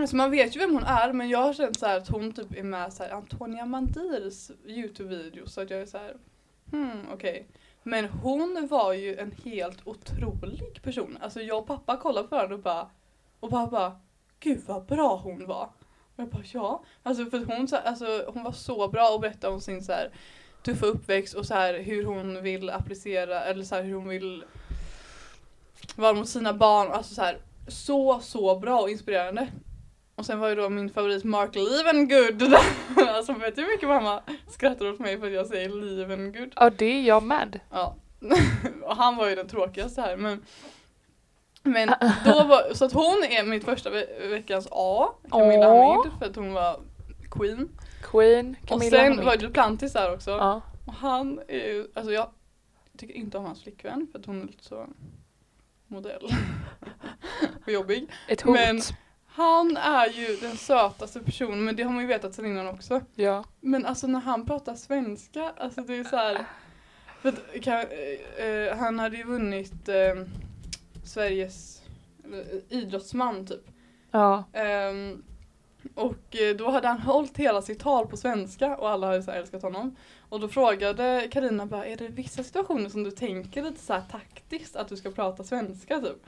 A: Alltså man vet ju vem hon är men jag har känt så här att hon typ är med så här Antonia Mandirs Youtube-videos så att jag är så här. Hmm, okej. Men hon var ju en helt otrolig person. Alltså jag och pappa kollade på henne och bara och pappa bara Gud vad bra hon var. Och jag bara ja. Alltså för hon, så, alltså, hon var så bra och berättade om sin så här tuffa uppväxt och så här hur hon vill applicera eller så här hur hon vill vara mot sina barn. Alltså så här så så bra och inspirerande. Och sen var ju då min favorit Mark Levengood. alltså vet du hur mycket mamma skrattar åt mig för att jag säger Levengood?
B: ja, det är jag med.
A: Ja. och han var ju den tråkigaste här men men då var, så att hon är mitt första ve- veckans A, Camilla
B: Åh.
A: Hamid, för att hon var Queen.
B: Queen,
A: och
B: Camilla
A: sen
B: Hamid.
A: var Duplantis där också.
B: Ja.
A: Och han är ju, alltså jag tycker inte om hans flickvän för att hon är lite så modell. och jobbig.
B: Ett hot.
A: Men- Han är ju den sötaste personen men det har man ju vetat sedan innan också.
B: Ja.
A: Men alltså när han pratar svenska, alltså det är så här. Att, kan, eh, eh, han hade ju vunnit eh, Sveriges eh, idrottsman typ.
B: Ja.
A: Ehm, och eh, då hade han hållit hela sitt tal på svenska och alla hade så här älskat honom. Och då frågade Karina bara, är det vissa situationer som du tänker lite så här taktiskt att du ska prata svenska typ?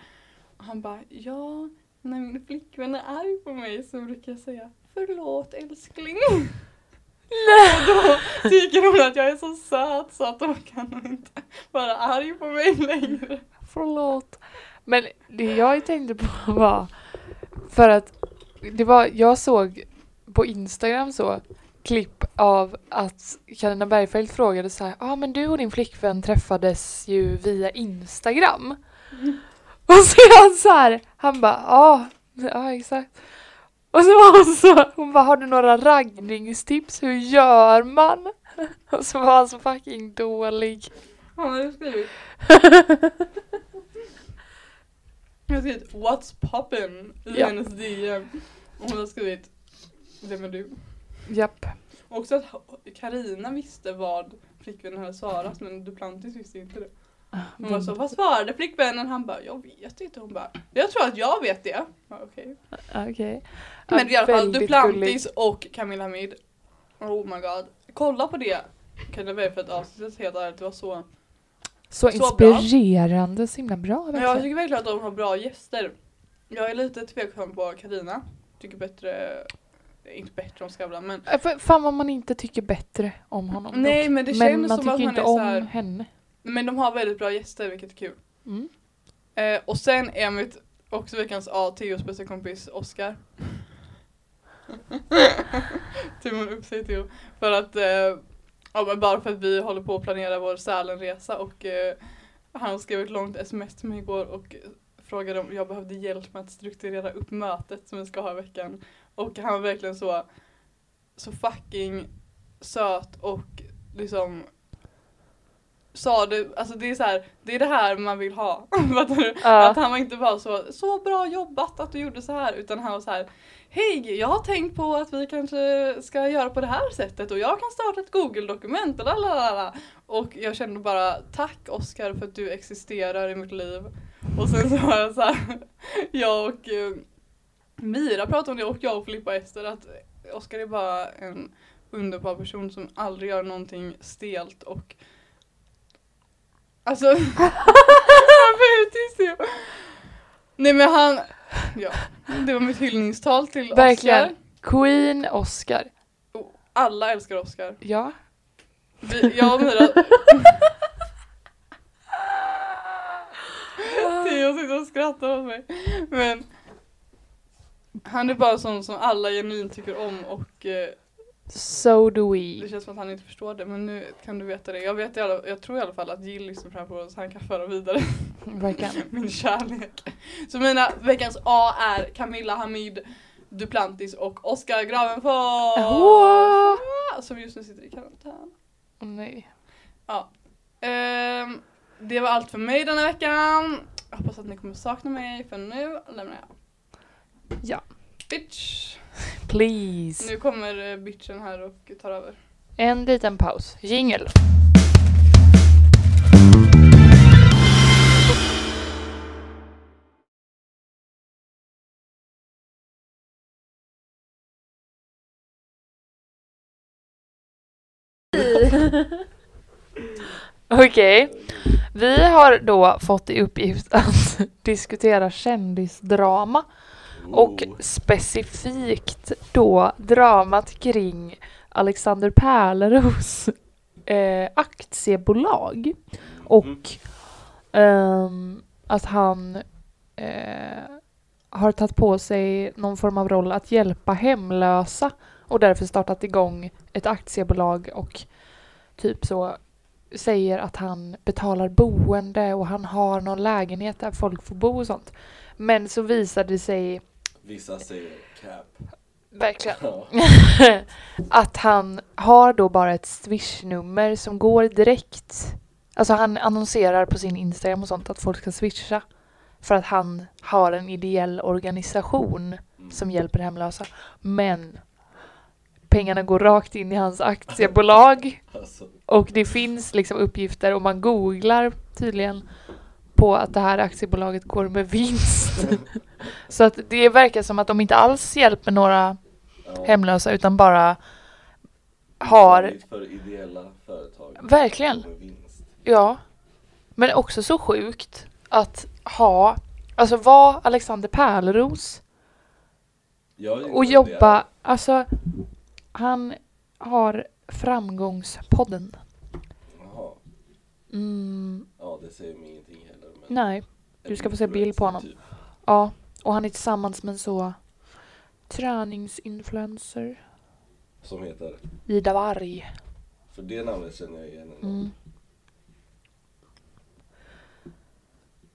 A: Och han bara, ja, när min flickvän är arg på mig så brukar jag säga förlåt älskling. Och då tycker hon att jag är så söt så att då kan hon inte vara arg på mig längre.
B: Förlåt. Men det jag tänkte på var för att det var, jag såg på Instagram så klipp av att Carina Bergfeldt frågade så här, ja ah, men du och din flickvän träffades ju via Instagram. Och så är han så här, han bara ja, ja exakt. Och så var hon så, hon bara har du några raggningstips, hur gör man? Och så var han så fucking dålig.
A: Han skrivit. Har skrivit What's poppin i
B: Ja.
A: hennes DM. Och hon har skrivit Vem är du?
B: Japp.
A: Också att Karina visste vad flickvännen hade svarat men Duplantis visste inte det. Hon var så, vad svarade flickvännen? Han bara, jag vet inte. Hon bara, jag tror att jag vet det. Ja, Okej.
B: Okej.
A: Men i alla fall Duplantis och Camilla Hamid. Oh my god. Kolla på det. Kan det vara för ett avsnitt helt ärligt, det var så.
B: Så
A: Så bra.
B: inspirerande, så himla bra
A: Men jag
B: verkligen.
A: tycker verkligen att de har bra gäster. Jag är lite tveksam på Karina. Tycker bättre, inte bättre om Skavlan men
B: Äh, Fan vad man inte tycker bättre om honom.
A: Nej
B: dock.
A: men det
B: men
A: känns
B: man
A: som
B: tycker
A: att man
B: inte
A: är
B: om henne.
A: Men de har väldigt bra gäster vilket är kul.
B: Mm.
A: Eh, och sen är mitt också veckans A, Theos bästa kompis Oscar. Tummen upp sig Theo. För att, eh, ja men bara för att vi håller på att planera vår Sälenresa och eh, han skrev ett långt sms till mig igår och frågade om jag behövde hjälp med att strukturera upp mötet som vi ska ha i veckan. Och han var verkligen så, så fucking söt och liksom sa det, alltså det är så här, det är det här man vill ha. Du?
B: Ja.
A: Att han var inte bara så, så bra jobbat att du gjorde så här utan han var så här Hej, jag har tänkt på att vi kanske ska göra på det här sättet och jag kan starta ett Google-dokument och lalalala. Och jag kände bara tack Oskar för att du existerar i mitt liv. Och sen så var jag så här, jag och eh, Mira pratade om det och jag och Filippa Ester att Oskar är bara en underbar person som aldrig gör någonting stelt och Alltså, varför uttyst jag? Nej men han, ja, det var mitt hyllningstal till
B: Verkligen.
A: Oscar.
B: Queen Oscar.
A: Och Alla älskar Oscar.
B: Ja.
A: Vi, jag och Mira, Theo sitter och skrattar åt mig. Men han är bara sån som alla genuint tycker om och eh,
B: So do
A: det
B: we.
A: känns som att han inte förstår det men nu kan du veta det. Jag, vet jag tror i alla fall att Jill lyssnar framför oss så han kan föra vidare
B: Verkligen.
A: min kärlek. Så mina veckans A är Camilla Hamid Duplantis och Oskar Gravenfors. Som just nu sitter i karantän.
B: Åh, nej.
A: Ehm, det var allt för mig denna veckan. Jag hoppas att ni kommer sakna mig för nu lämnar jag.
B: Ja.
A: Bitch.
B: Please.
A: Nu kommer eh, bitchen här och tar över.
B: En liten paus. Jingel. Okej. Vi har då fått i uppgift att diskutera kändisdrama. Och specifikt då dramat kring Alexander Pärleros eh, aktiebolag. Och ehm, att han eh, har tagit på sig någon form av roll att hjälpa hemlösa och därför startat igång ett aktiebolag och typ så säger att han betalar boende och han har någon lägenhet där folk får bo och sånt. Men så visar det sig
C: Vissa säger cap.
B: verkligen
C: Ja.
B: att han har då bara ett swishnummer som går direkt. Alltså han annonserar på sin Instagram och sånt att folk ska swisha. För att han har en ideell organisation
C: Mm.
B: som hjälper hemlösa. Men pengarna går rakt in i hans aktiebolag.
C: Alltså,
B: Och det finns liksom uppgifter och man googlar tydligen på att det här aktiebolaget går med vinst. Så att det verkar som att de inte alls hjälper några
C: ja.
B: hemlösa utan bara har,
C: för ideella företag.
B: verkligen, ja. Men också så sjukt att ha, alltså vara Alexander Pärleros och jobba, alltså han har Framgångspodden.
C: Jaha.
B: Mm,
C: Ja, det säger. Men
B: nej, du ska få se bild på honom.
C: Typ.
B: ja. Och han är tillsammans med en så träningsinfluencer.
C: Som heter.
B: Ida Warg.
C: För det namnet känner jag igen.
B: Mm.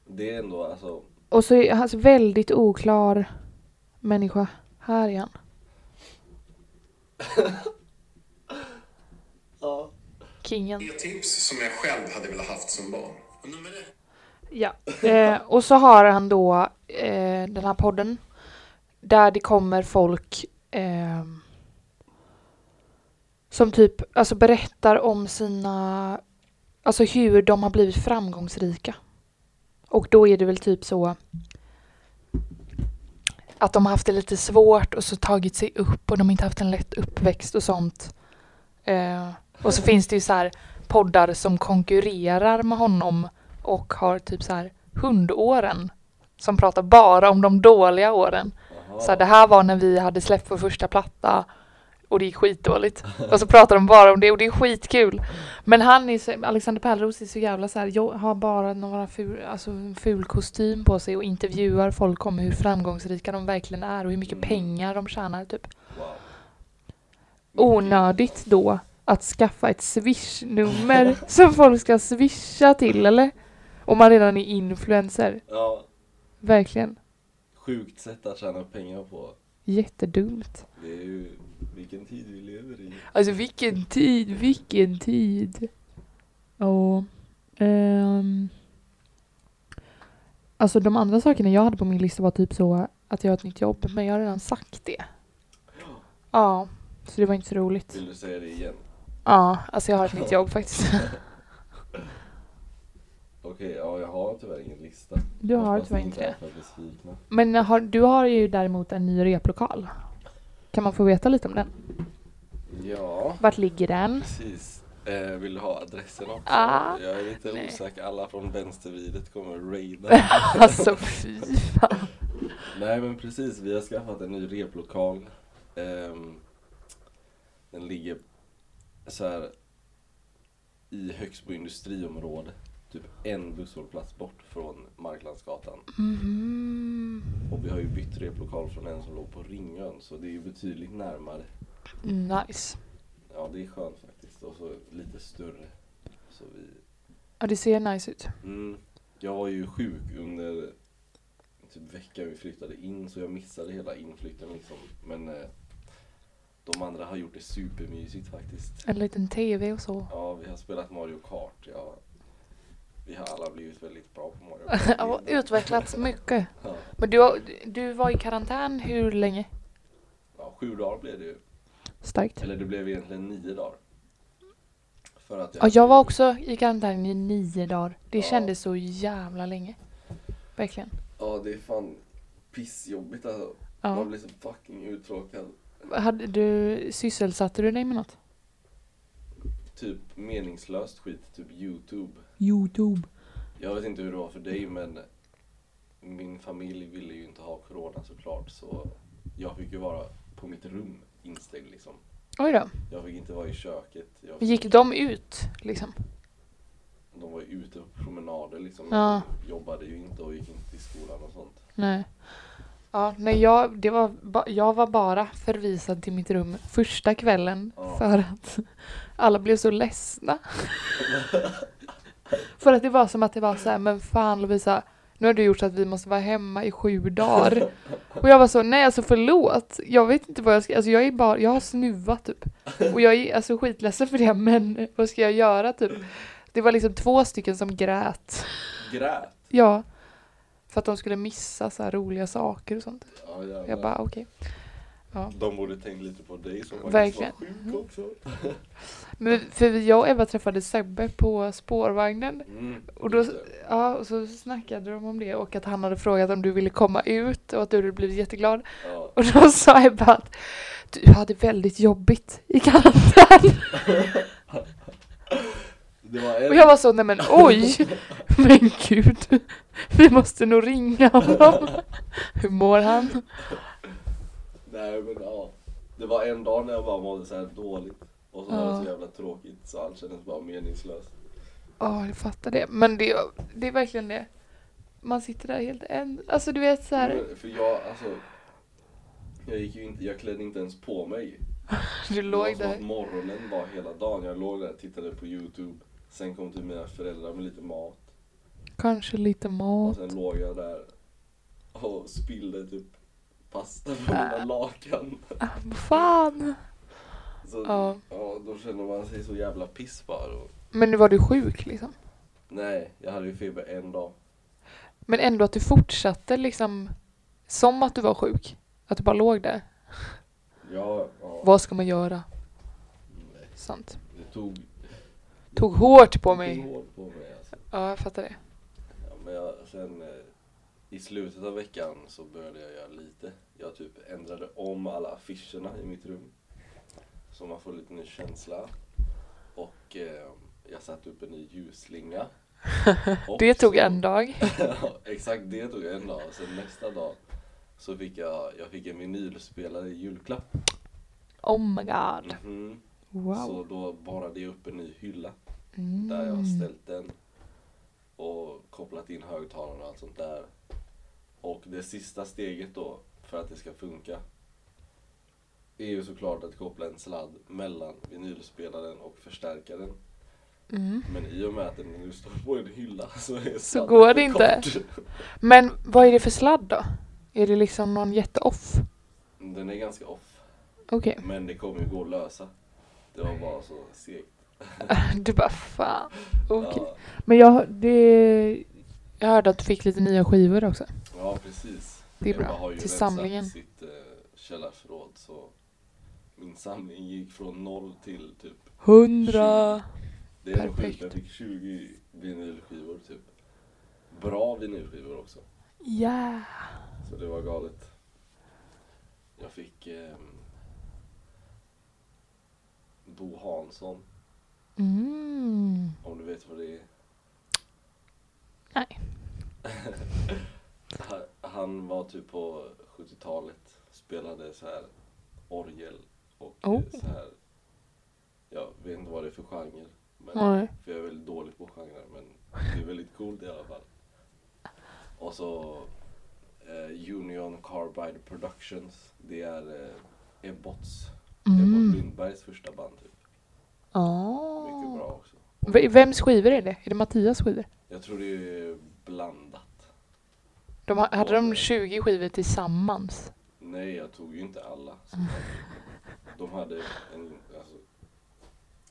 C: Det är ändå alltså.
B: Och så är han alltså väldigt oklar människa. Här är han.
C: Ja.
B: Kingen.
D: Tre tips som jag själv hade velat haft som barn. Och nummer ett.
B: Ja. Eh, och så har han då eh, den här podden där det kommer folk eh, som typ alltså berättar om sina, alltså hur de har blivit framgångsrika. Och då är det väl typ så att de har haft det lite svårt och så tagit sig upp och de har inte haft en lätt uppväxt och sånt. Eh, och så finns det ju så här poddar som konkurrerar med honom och har typ så här hundåren som pratar bara om de dåliga åren.
C: Jaha.
B: Så här, det här var när vi hade släppt vår första platta och det gick skitdåligt. Och så pratar de bara om det och det är skitkul. Men han är så, Alexander Pärleros är så jävla så här, jag har bara några ful, alltså ful kostym på sig och intervjuar folk om hur framgångsrika de verkligen är och hur mycket
C: Mm.
B: pengar de tjänar typ.
C: Wow.
B: Onödigt då att skaffa ett swish-nummer som folk ska swisha till eller? Om man redan är influencer.
C: Ja,
B: Verkligen.
C: sjukt sätt att tjäna pengar på.
B: Jättedumt.
C: Det är ju vilken tid vi lever i.
B: Alltså vilken tid, vilken tid. Och, ehm, alltså de andra sakerna jag hade på min lista var typ så att jag har ett nytt jobb, men jag har redan sagt det. Ja, så det var inte så roligt.
C: Vill du säga det igen?
B: Ja, alltså jag har ett nytt jobb faktiskt.
C: Okej, ja jag har tyvärr ingen lista.
B: Du har
C: Hoppas
B: tyvärr
C: ni
B: inte
C: är
B: det.
C: för besvikna.
B: Men har, du har ju däremot en ny replokal. Kan man få veta lite om den?
C: Ja,
B: Vart ligger den?
C: precis. Eh, vill du ha adressen också?
B: Ah,
C: jag är lite
B: nej.
C: osäker. Alla från vänstervidet kommer raida.
B: Alltså fy fan.
C: Nej men precis, vi har skaffat en ny replokal. Ehm, den ligger så här i Högsbo industriområde. Typ en busshållplats bort från Marklandsgatan.
B: Mhm.
C: Och vi har ju bytt replokal från en som låg på Ringön så det är ju betydligt närmare.
B: Nice.
C: Ja det är skönt faktiskt och så lite större. Så vi...
B: Ja, det ser nice ut.
C: mm, jag var ju sjuk under typ veckan vi flyttade in så jag missade hela inflytten liksom. Men eh, de andra har gjort det supermysigt faktiskt.
B: En liten tv och så.
C: Ja, vi har spelat Mario Kart. Ja, vi har alla blivit väldigt bra på Kart.
B: Ja, utvecklats mycket.
C: Ja,
B: Men du, du var i karantän hur länge?
C: ja, sju dagar blev det ju.
B: Starkt.
C: Eller det blev egentligen nio dagar. För att
B: Ja, jag var också i karantän i nio dagar. Det
C: Ja.
B: kändes så jävla länge. Verkligen.
C: Ja, det är fan pissjobbigt alltså. Man
B: Ja.
C: blir så fucking uttråkad.
B: Hade du, sysselsatte du dig med något?
C: Typ meningslöst skit, typ Youtube.
B: Youtube.
C: Jag vet inte hur det var för dig men min familj ville ju inte ha corona såklart så jag fick ju vara på mitt rum instängd liksom.
B: Oj då.
C: Jag fick inte vara i köket. Jag fick,
B: Gick de ut liksom?
C: De var ju ute på promenader liksom.
B: Ja.
C: De jobbade ju inte och gick inte till skolan och sånt.
B: Nej. Ja, nej jag, det var ba, jag var bara förvisad till mitt rum första kvällen
C: Ja.
B: för att alla blev så ledsna. för att det var som att det var så här, men fan Lovisa, nu har du gjort så att vi måste vara hemma i sju dagar. Och jag var så, nej alltså förlåt, jag vet inte vad jag ska, alltså jag är bara, jag har snuvat typ. Och jag är alltså skitledsen för det, men vad ska jag göra typ? Det var liksom två stycken som grät.
C: Grät!
B: Ja. För att de skulle missa så här roliga saker och sånt.
C: Ja.
B: Jag bara okej. Ja.
C: De borde tänkt lite på dig som faktiskt
B: Verkligen.
C: var sjuk också.
B: Men för jag och Eva träffade Sebbe på spårvagnen.
C: Mm,
B: Och då, ja, och så snackade de om det och att han hade frågat om du ville komma ut och att du hade blivit jätteglad.
C: Ja.
B: Och då sa Ebba att du hade väldigt jobbigt i karantän.
C: En...
B: Och jag var så, nej men oj! Men gud, vi måste nog ringa honom. Hur mår han?
C: Nej men ja. Det var en dag när jag bara mådde så här dåligt. Och så var det så jävla tråkigt så allt kändes bara meningslöst.
B: Ja, jag fattar det. Men det, det är verkligen det. Man sitter där helt en... Alltså du vet så här.
C: Men, för jag, alltså. Jag gick ju inte, jag klädde inte ens på mig.
B: Du
C: Det var
B: låg
C: som att morgonen var hela dagen. Jag låg där och tittade på youtube. Sen kom till mina föräldrar med lite mat.
B: Kanske lite
C: Och
B: mat.
C: sen låg jag där och spillde typ pasta på mina lakan.
B: Vad fan.
C: Så,
B: Ja.
C: ja. då känner man sig så jävla piss bara. Och,
B: Men nu var du sjuk liksom.
C: nej, jag hade ju feber en dag.
B: Men ändå att du fortsatte liksom som att du var sjuk. Att du bara låg där.
C: Ja, ja.
B: Vad ska man göra?
C: Nej,
B: Sant.
C: det tog,
B: Tog hårt på
C: det
B: mig.
C: tog hårt på mig alltså.
B: Ja, jag fattar det.
C: Ja, men jag, sen eh, i slutet av veckan så började jag göra lite. Jag typ ändrade om alla affischerna i mitt rum. Så man får lite ny känsla. Och eh, jag satte upp en ny ljusslinga. Och
B: Det tog
C: så-
B: en dag.
C: Ja, Exakt, det tog en dag. Sen nästa dag så fick jag, jag fick en vinylspelare i julklapp.
B: Oh my god.
C: Så
B: Wow.
C: då borrade jag upp en ny hylla
B: Mm.
C: där jag har ställt den och kopplat in högtalarna och allt sånt där. Och det sista steget då för att det ska funka är ju såklart att koppla en sladd mellan vinylspelaren och förstärkaren.
B: Mm.
C: Men i och med att den nu står på en hylla så är
B: Så går det inte.
C: kort.
B: Men vad är det för sladd då? Är det liksom någon jätteoff?
C: Den är ganska off.
B: Okej.
C: Men det kommer ju gå att lösa. Det var bara så segt.
B: Du bara fan. Okej.
C: Ja,
B: Men jag, det, jag hörde att du fick lite nya skivor också.
C: Ja, precis.
B: Det är bra.
C: har ju
B: Till samlingen.
C: sitt eh, källarförråd så min samling gick från noll till typ
B: Hundra.
C: Det är
B: Perfekt.
C: sjukt, jag fick 20 vinylskivor typ. Bra vinylskivor också.
B: Ja.
C: Så det var galet. Jag fick ehm, Bo Hansson,
B: Mm.
C: om du vet vad det är.
B: Nej.
C: Han- var typ på 70-talet, spelade så här orgel och eh,
B: Oh.
C: så här. Jag vet inte vad det är för genre. Men,
B: Nej.
C: För jag är väldigt dålig på genrer men det är väldigt coolt i alla fall. Och så eh, Union Carbide Productions. Det är eh, Ebbots, Ebbot
B: Mm.
C: Lundbergs första band typ. Mycket bra också.
B: Vems skivor är det? Är det Mattias skivor?
C: Jag tror det är blandat.
B: De, ha- hade de
C: Ja.
B: 20 skivor tillsammans?
C: Nej, jag tog ju inte alla. Så de- de hade en, alltså,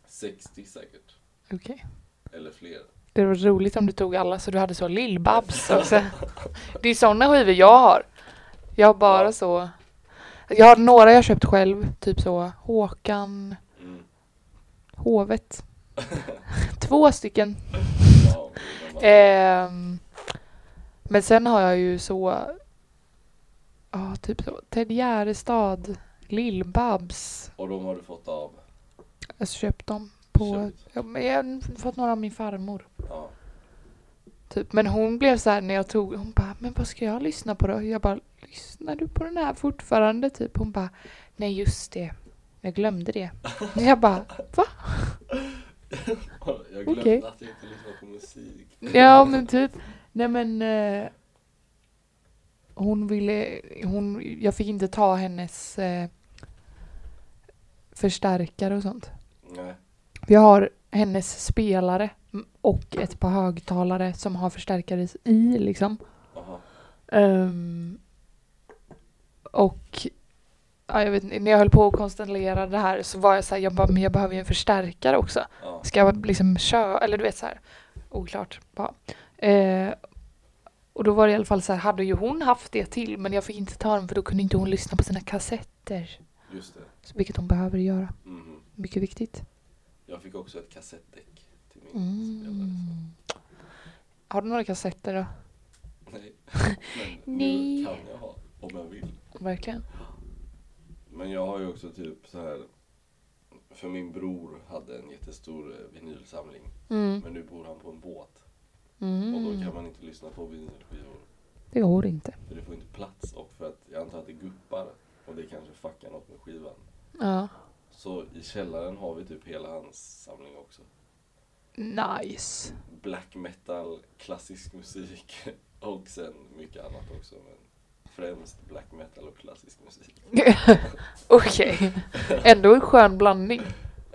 C: 60 säkert.
B: Okej.
C: Eller fler.
B: Det var roligt om du tog alla så du hade så Lill-Babs också. Det är sådana skivor jag har. Jag har bara så. Jag har några jag köpt själv. Typ så Håkan,
C: Mm.
B: Hovet. Två stycken.
C: Ja, de var-
B: Ehm, men sen har jag ju så. Ja, typ så. Ted Gärdestad, Lill-Babs.
C: Och de har du fått av?
B: Jag köpt dem på.
C: Köpt.
B: Ja, men jag har fått några av min farmor.
C: Ja.
B: Typ. Men hon blev så här när jag tog, hon bara, men vad ska jag lyssna på då? Jag bara, lyssnar du på den här fortfarande? Typ. Hon bara, nej just det, jag glömde det. Jag bara, va?
C: Jag glömde
B: Okej.
C: att jag inte lyssnar på musik.
B: Ja men typ, nej men eh, hon ville, hon, jag fick inte ta hennes eh, förstärkare och sånt.
C: Nej.
B: Jag har hennes spelare och ett par högtalare som har förstärkare i liksom. Ehm, och ja, jag vet när jag höll på att konstellera det här så var jag så här, jag bara, men jag behöver ju en förstärkare också.
C: Ja.
B: Ska jag liksom köra, eller du vet så här, oklart bara. Eh, och då var det i alla fall så här, hade ju hon haft det till men jag fick inte ta den för då kunde inte hon lyssna på sina kassetter.
C: Just det.
B: Så, vilket hon behöver göra.
C: Mhm.
B: Mycket viktigt.
C: Jag fick också ett kassettdäck till min spelare.
B: Mm. Har du några kassetter då?
C: Nej. Men
B: Nej.
C: nu kan jag ha, om jag vill.
B: Verkligen?
C: Men jag har ju också typ så här. För min bror hade en jättestor vinylsamling.
B: Mm.
C: Men nu bor han på en båt.
B: Mm.
C: Och då kan man inte lyssna på vinylskivor.
B: Det går inte.
C: För det får inte plats och för att jag antar att det guppar. Och det kanske fuckar något med skivan.
B: Ja.
C: Så i källaren har vi typ hela hans samling också.
B: Nice.
C: Black metal, klassisk musik och sen mycket annat också. Men främst black metal och klassisk musik.
B: Okej. Ändå en skön blandning.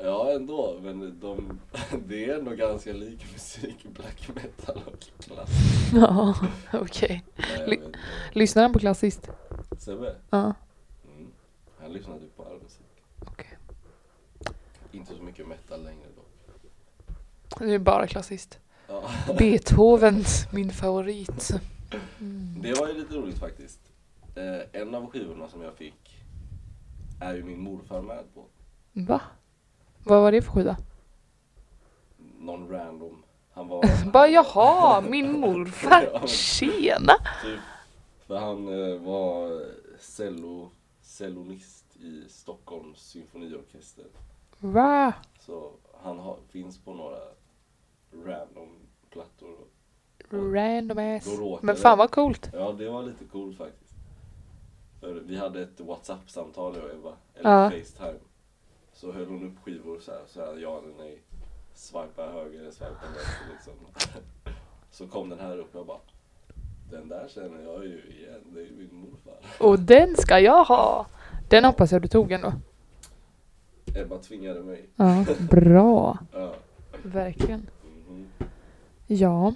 C: Ja ändå, men de, det är ändå ganska lik musik, black metal och klassisk.
B: Ja, okej.
C: Vet inte.
B: Lyssnar han på klassiskt?
C: Sebbe?
B: Ja.
C: Mm. Han lyssnar typ på all musik.
B: Okej.
C: Inte så mycket metal längre då.
B: Det är bara klassiskt.
C: Ja.
B: Beethovens, min favorit. Mm.
C: Det var ju lite roligt faktiskt. Eh, en av skivorna som jag fick är ju min morfar med på.
B: Va? Vad var det för skiva?
C: Någon random. Han var...
B: Bara jaha, min
C: Ja,
B: morfar.
C: men-
B: Tjena!
C: Typ, för han eh, var cello, cellonist i Stockholms symfoniorkester.
B: Va?
C: Så han har, finns på några random plattor.
B: Random ass.
C: Då råkade-
B: Men fan vad coolt.
C: Ja, det var lite coolt faktiskt. För vi hade ett WhatsApp-samtal jag och Eva, eller
B: Ja.
C: Facetime. Så höll hon upp skivor så här, så här ja eller nej. Swipa höger, swipa vänster liksom. Så kom den här upp och jag bara Den där känner jag ju igen, det är ju min morfar.
B: Och den ska jag ha. Den hoppas jag du tog ändå.
C: Ebba tvingade mig.
B: Ja, bra.
C: Ja.
B: Verkligen.
C: mhm.
B: Ja.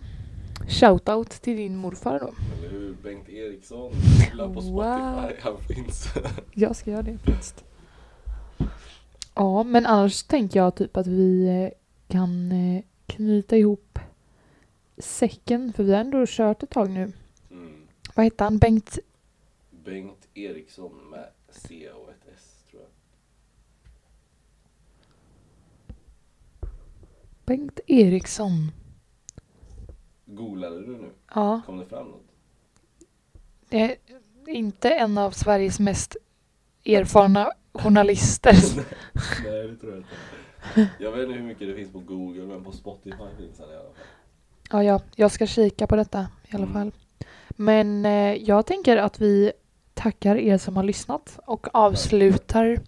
B: Shoutout till din morfar då.
C: Eller hur? Bengt Eriksson, gilla på Spotify,
B: Wow.
C: han finns.
B: Jag ska göra det faktiskt. Ja, men annars tänker jag typ att vi eh, kan eh, knyta ihop säcken, för vi har ändå kört ett tag nu.
C: Mm.
B: Vad hette han? Bengt?
C: Bengt Eriksson med C och ett S tror jag.
B: Bengt Eriksson.
C: Googlade du nu?
B: Ja,
C: Kom det fram något?
B: det är inte en av Sveriges mest erfarna journalister.
C: Nej, det tror jag inte. Jag vet inte hur mycket det finns på Google, men på Spotify finns han i alla fall.
B: Ja, ja, jag ska kika på detta i alla
C: Mm.
B: fall. Men eh, jag tänker att vi tackar er som har lyssnat och avslutar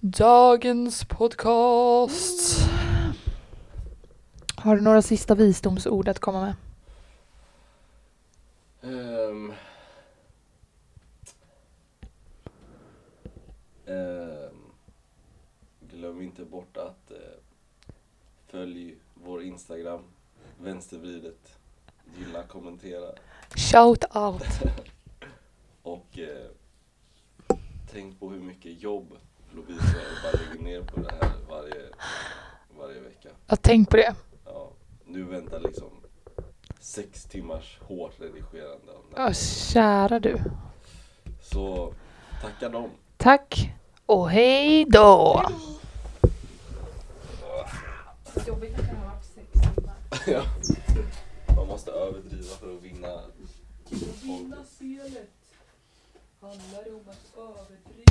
B: dagens podcast. Har du några sista visdomsord att komma med?
C: Ehm. Ehm. glöm inte bort att eh, följ vår Instagram, vänstervridet, gilla, kommentera
B: Shout out!
C: och eh, tänk på hur mycket jobb Lovisa bara lägger ner på det här varje, varje vecka.
B: Jag tänk på det.
C: Ja, nu väntar liksom sex timmars hårt redigerande.
B: Ja, kära du.
C: Så tacka dem.
B: Tack och hej då!
C: Ja. Man måste överdriva för att vinna.
B: Vinna spelet handlar om att överdriva.